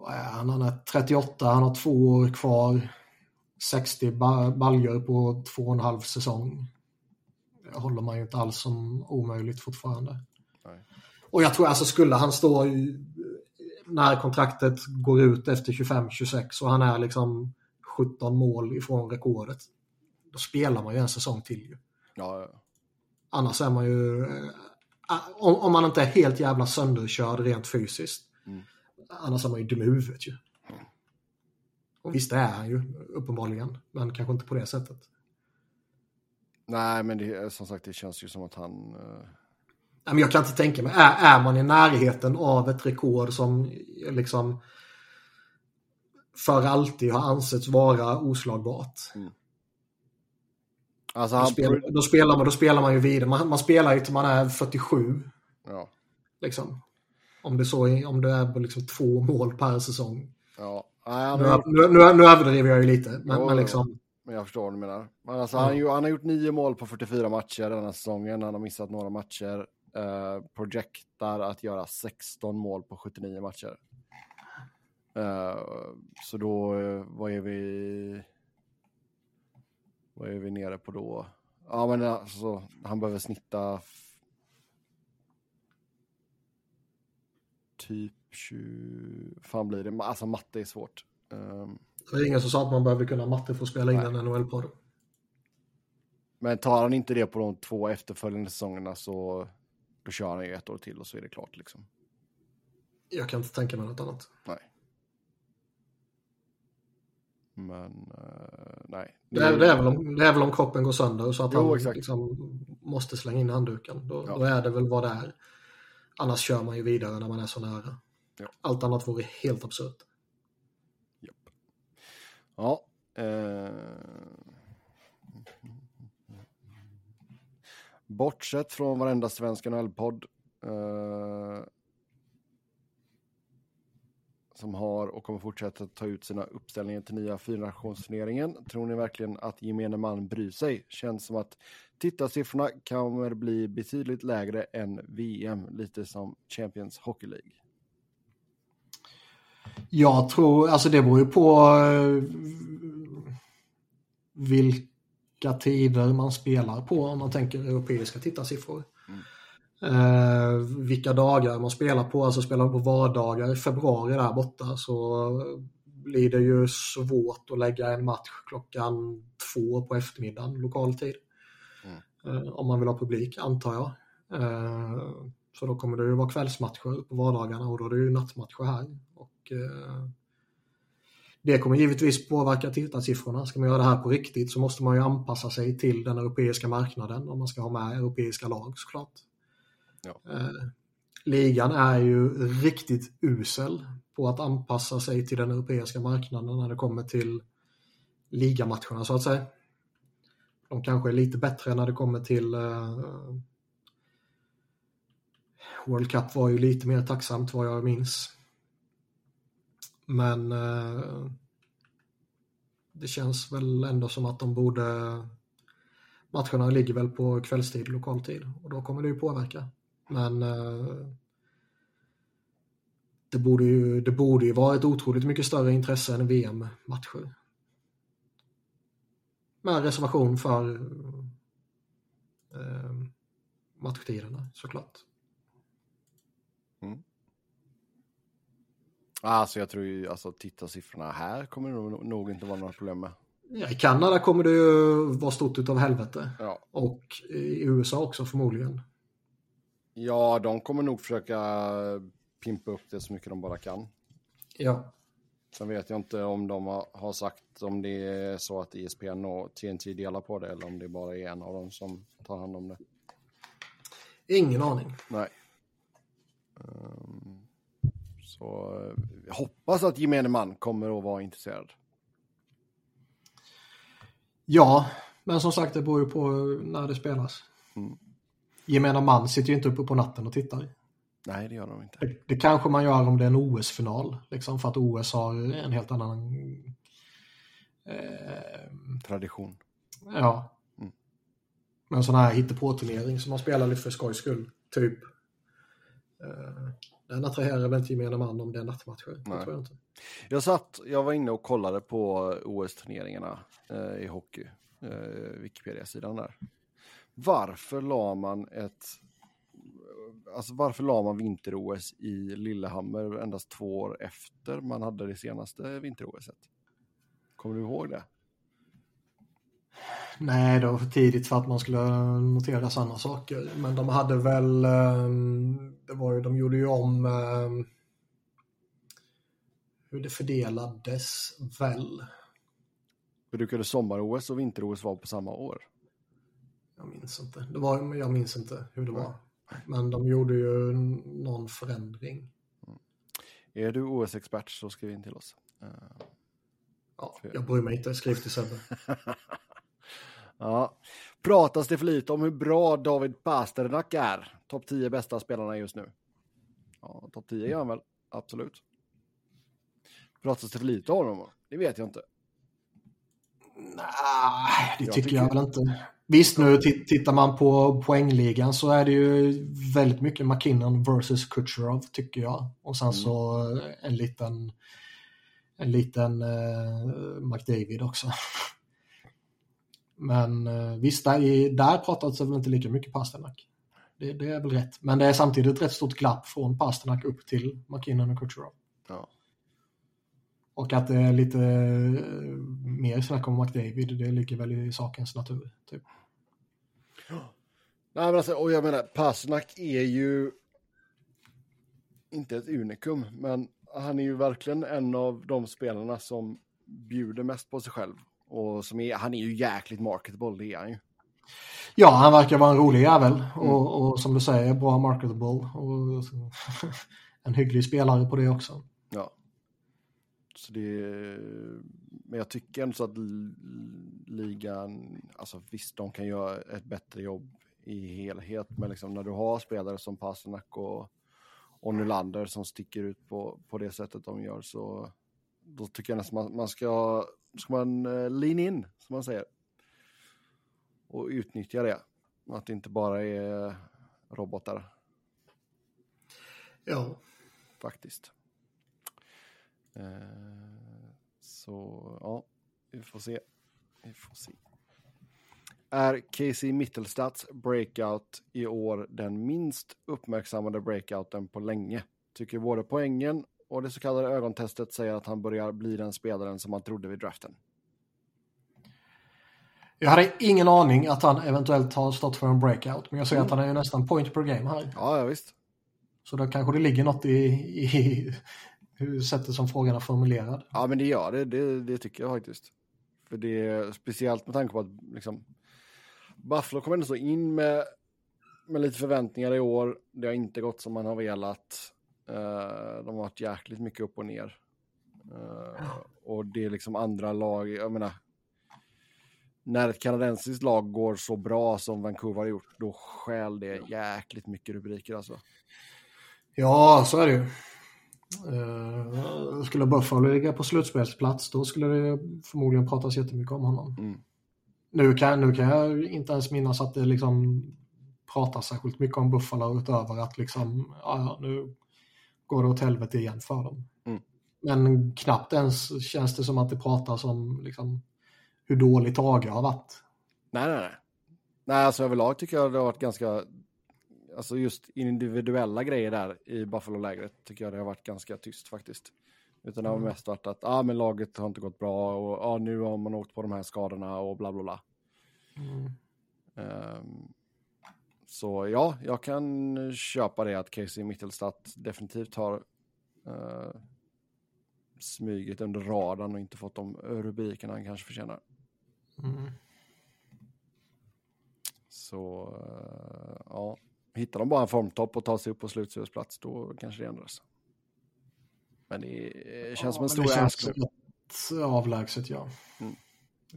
han? Han är 38, han har två år kvar. 60 baljor på två och en halv säsong. Det håller man ju inte alls som omöjligt fortfarande. Nej. Och jag tror alltså skulle han stå i, när kontraktet går ut efter 25-26 och han är liksom 17 mål ifrån rekordet. Då spelar man ju en säsong till ju. Ja, ja. Annars är man ju, eh, om, om man inte är helt jävla sönderkörd rent fysiskt, mm. Annars är man ju dum i huvudet ju. Och visst det är han ju, uppenbarligen. Men kanske inte på det sättet. Nej, men det, som sagt, det känns ju som att han... Uh... Jag kan inte tänka mig, är, är man i närheten av ett rekord som liksom för alltid har ansetts vara oslagbart. Mm. Alltså, då, spelar, då, spelar man, då spelar man ju vidare. Man, man spelar ju till man är 47. Ja. Liksom. Om det, så är, om det är liksom två mål per säsong. Ja. Nej, nu, nu, nu, nu överdriver jag ju lite. Men, jo, men, liksom... men jag förstår vad du menar. Men alltså, ja. han, han, har gjort nio mål på 44 matcher den här säsongen. Han har missat några matcher. Uh, projektar att göra 16 mål på 79 matcher. Uh, så då, uh, vad är vi? Vad är vi nere på då? Ja, men alltså, han behöver snitta typ 20... fan blir det? Alltså matte är svårt. Um... Det är ingen som sa att man behöver kunna matte för att spela in en NHL-podd. Men tar han inte det på de två efterföljande säsongerna så då kör han ju ett år till och så är det klart liksom. Jag kan inte tänka mig något annat. Nej. Men uh, nej. Det är, det, är väl om, det är väl om kroppen går sönder så att Jo, han exakt. liksom måste slänga in handduken. Då, Ja. då är det väl vad det är. Annars kör man ju vidare när man är så nära. Ja. Allt annat vore helt absurt. Ja. Eh... Bortsett från varenda svensk NHL-podd eh... som har och kommer fortsätta ta ut sina uppställningar till nya fyrnationsturneringen. Tror ni verkligen att gemene man bryr sig? Känns som att tittarsiffrorna kommer bli betydligt lägre än VM, lite som Champions Hockey League. Jag tror, alltså det beror ju på eh, vilka vilka tider man spelar på om man tänker europeiska tittarsiffror. Eh, vilka dagar man spelar på, alltså spelar man på vardagar i februari där borta så blir det ju svårt att lägga en match klockan två på eftermiddagen lokal tid. Eh, om man vill ha publik antar jag. Eh, så då kommer det ju vara kvällsmatcher på vardagarna och då är det ju nattmatcher här. Och, eh, det kommer givetvis påverka tittarsiffrorna. Ska man göra det här på riktigt så måste man ju anpassa sig till den europeiska marknaden om man ska ha med europeiska lag såklart. Ja. Eh, ligan är ju riktigt usel på att anpassa sig till den europeiska marknaden när det kommer till ligamatcherna så att säga. De kanske är lite bättre när det kommer till eh, World Cup var ju lite mer tacksamt vad jag minns. Men eh, det känns väl ändå som att de borde matcherna ligger väl på kvällstid, lokaltid och då kommer det ju påverka. Men eh, det borde ju, det borde ju vara ett otroligt mycket större intresse än VM-matcher. Med reservation för eh, matchtiderna såklart. Mm. Alltså jag tror ju, alltså tittarsiffrorna här kommer det nog, nog inte vara några problem med. Ja, I Kanada kommer det ju vara stort utav helvete. Ja. Och i USA också förmodligen. ja, de kommer nog försöka pimpa upp det så mycket de bara kan. Ja. Sen vet jag inte om de har, sagt om det är så att E ESPN och TNT delar på det eller om det bara är en av dem som tar hand om det. Ingen aning. Nej. Ehm, så eh, jag hoppas att gemene man kommer att vara intresserad. Ja, men som sagt det beror ju på när det spelas. Mm. Gemena man sitter ju inte uppe på natten och tittar. Nej, det gör de inte. Det, det kanske man gör om det är en OS-final. Liksom för att OS har en helt annan... Eh, Tradition. ja. Mm. Men en sån här hittepå-turnering som man spelar lite för skojs skull. Typ. Eh, den attraherar väl inte gemene man om det är nattmatcher. Det tror jag inte. Jag satt, jag var inne och kollade på OS-turneringarna eh, i hockey, eh, Wikipedia-sidan där. Varför la man ett, alltså varför la man vinter-OS i Lillehammer endast två år efter man hade det senaste vinter-OSet? Kommer du ihåg det? Nej, det var för tidigt för att man skulle notera sådana saker. Men de hade väl, ehm, det var ju, de gjorde ju om ehm, hur det fördelades väl. Brukade sommar-OS och vinter-OS vara på samma år? Jag minns inte. Det var, jag minns inte hur det var. Men de gjorde ju någon förändring. Är du OS-expert så skriv in till oss. Eh, Ja, jag bryr mig inte, skriv till Sebbe. [laughs] Ja. Pratas det för lite om hur bra David Pasternak är? Topp 10 bästa spelarna just nu. Ja, topp 10 är han väl, absolut. Pratas det för lite om honom? Det vet jag inte. Nej, det Jag tycker tycker- jag väl inte. Visst nu, tittar man på poängligan så är det ju väldigt mycket McKinnon versus Kucherov tycker jag. Och sen så en liten, en liten eh, McDavid också. [laughs] Men eh, visst, där, i- där pratas det väl inte lika mycket Pasternak. Det, det är väl rätt. Men det är samtidigt ett rätt stort glapp från Pasternak upp till McKinnon och Kucherov. Ja. Och att det är lite eh, mer snack om McDavid, det ligger väl i sakens natur. Typ. [gasps] Nej, men alltså, och jag menar, Pasternak är ju inte ett unikum, men han är ju verkligen en av de spelarna som bjuder mest på sig själv. Och som är, han är ju jäkligt marketable, det är han ju. Ja, han verkar vara en rolig jävel mm. och, och, som du säger, bra marketable. Och, [laughs] en hygglig spelare på det också. Ja. Så det, men jag tycker ändå så att ligan, alltså visst de kan göra ett bättre jobb i helhet, men liksom när du har spelare som Pasternak och, och Nylander som sticker ut på, på det sättet de gör så då tycker jag nästan man, man ska, ska man uh, lean in, som man säger. Och utnyttja det. Att det inte bara är robotar. Ja. Faktiskt. Uh, så ja, vi får se. Vi får se. Är Casey Mittelstats breakout i år den minst uppmärksammade breakouten på länge? Tycker både poängen och det så kallade ögontestet säger att han börjar bli den spelaren som man trodde vid draften. Jag hade ingen aning att han eventuellt har stått för en breakout, men jag ser mm. att han är ju nästan point per game här. Ja, ja visst. Så då kanske det ligger något i, i hur sättet som frågan är formulerad. Ja, men det gör det. Det, det tycker jag faktiskt. För det är speciellt med tanke på att liksom, Buffalo kommer ändå så in med, med lite förväntningar i år. Det har inte gått som man har velat. Uh, de har varit jäkligt mycket upp och ner. Uh, och det är liksom andra lag, jag menar, när ett kanadensiskt lag går så bra som Vancouver har gjort, då skäl det jäkligt mycket rubriker alltså. Ja, så är det ju. Uh, skulle Buffalo ligga på slutspelsplats då skulle det förmodligen pratas jättemycket om honom. Mm. Nu, kan, nu kan jag inte ens minnas att det liksom pratas särskilt mycket om Buffalo utöver att liksom, ja, nu går det åt helvete igen för dem. Mm. Men knappt ens känns det som att det pratas om liksom, hur dåligt Tage har varit. Nej, nej, nej. Nej, alltså överlag tycker jag det har varit ganska alltså just individuella grejer där i Buffalo-lägret tycker jag det har varit ganska tyst faktiskt. Utan det har mm. mest varit att ah, men laget har inte gått bra och ah, nu har man åkt på de här skadorna och bla bla bla. Mm. Um, så ja, jag kan köpa det att Casey Mittelstadt definitivt har uh, smugit under radarn och inte fått de rubrikerna han kanske förtjänar. Mm. Så uh, ja, Hittar de bara en formtopp och tar sig upp på slutspelsplats, då kanske det ändras. Men det känns ja, som en stor äskling. avlägset, ja. Mm.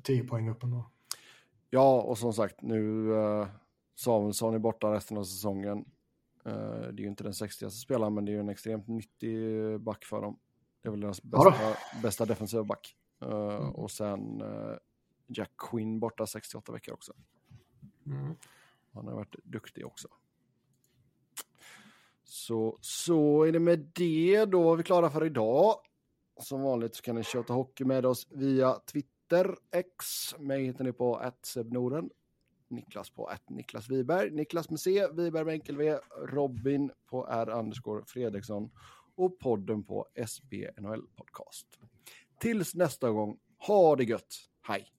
10 poäng upp ändå. Ja, och som sagt, nu uh, Samuelsson är borta resten av säsongen. Uh, det är ju inte den 60 spelaren, men det är ju en extremt nyttig back för dem. Det är väl deras bästa, ja bästa defensiva back. Mm. Och sen uh, Jack Quinn borta 68 veckor också. Mm. Han har varit duktig också. Så, så är det med det. Då var vi klara för idag. Som vanligt så kan ni köta hockey med oss via Twitter, X. Mig hittar ni på Norden. Niklas på att Niklas Wiberg. Niklas med C, Wiberg med enkel V, Robin på R Andersgård Fredriksson och podden på SB NHL Podcast. Tills nästa gång, ha det gött. Hej!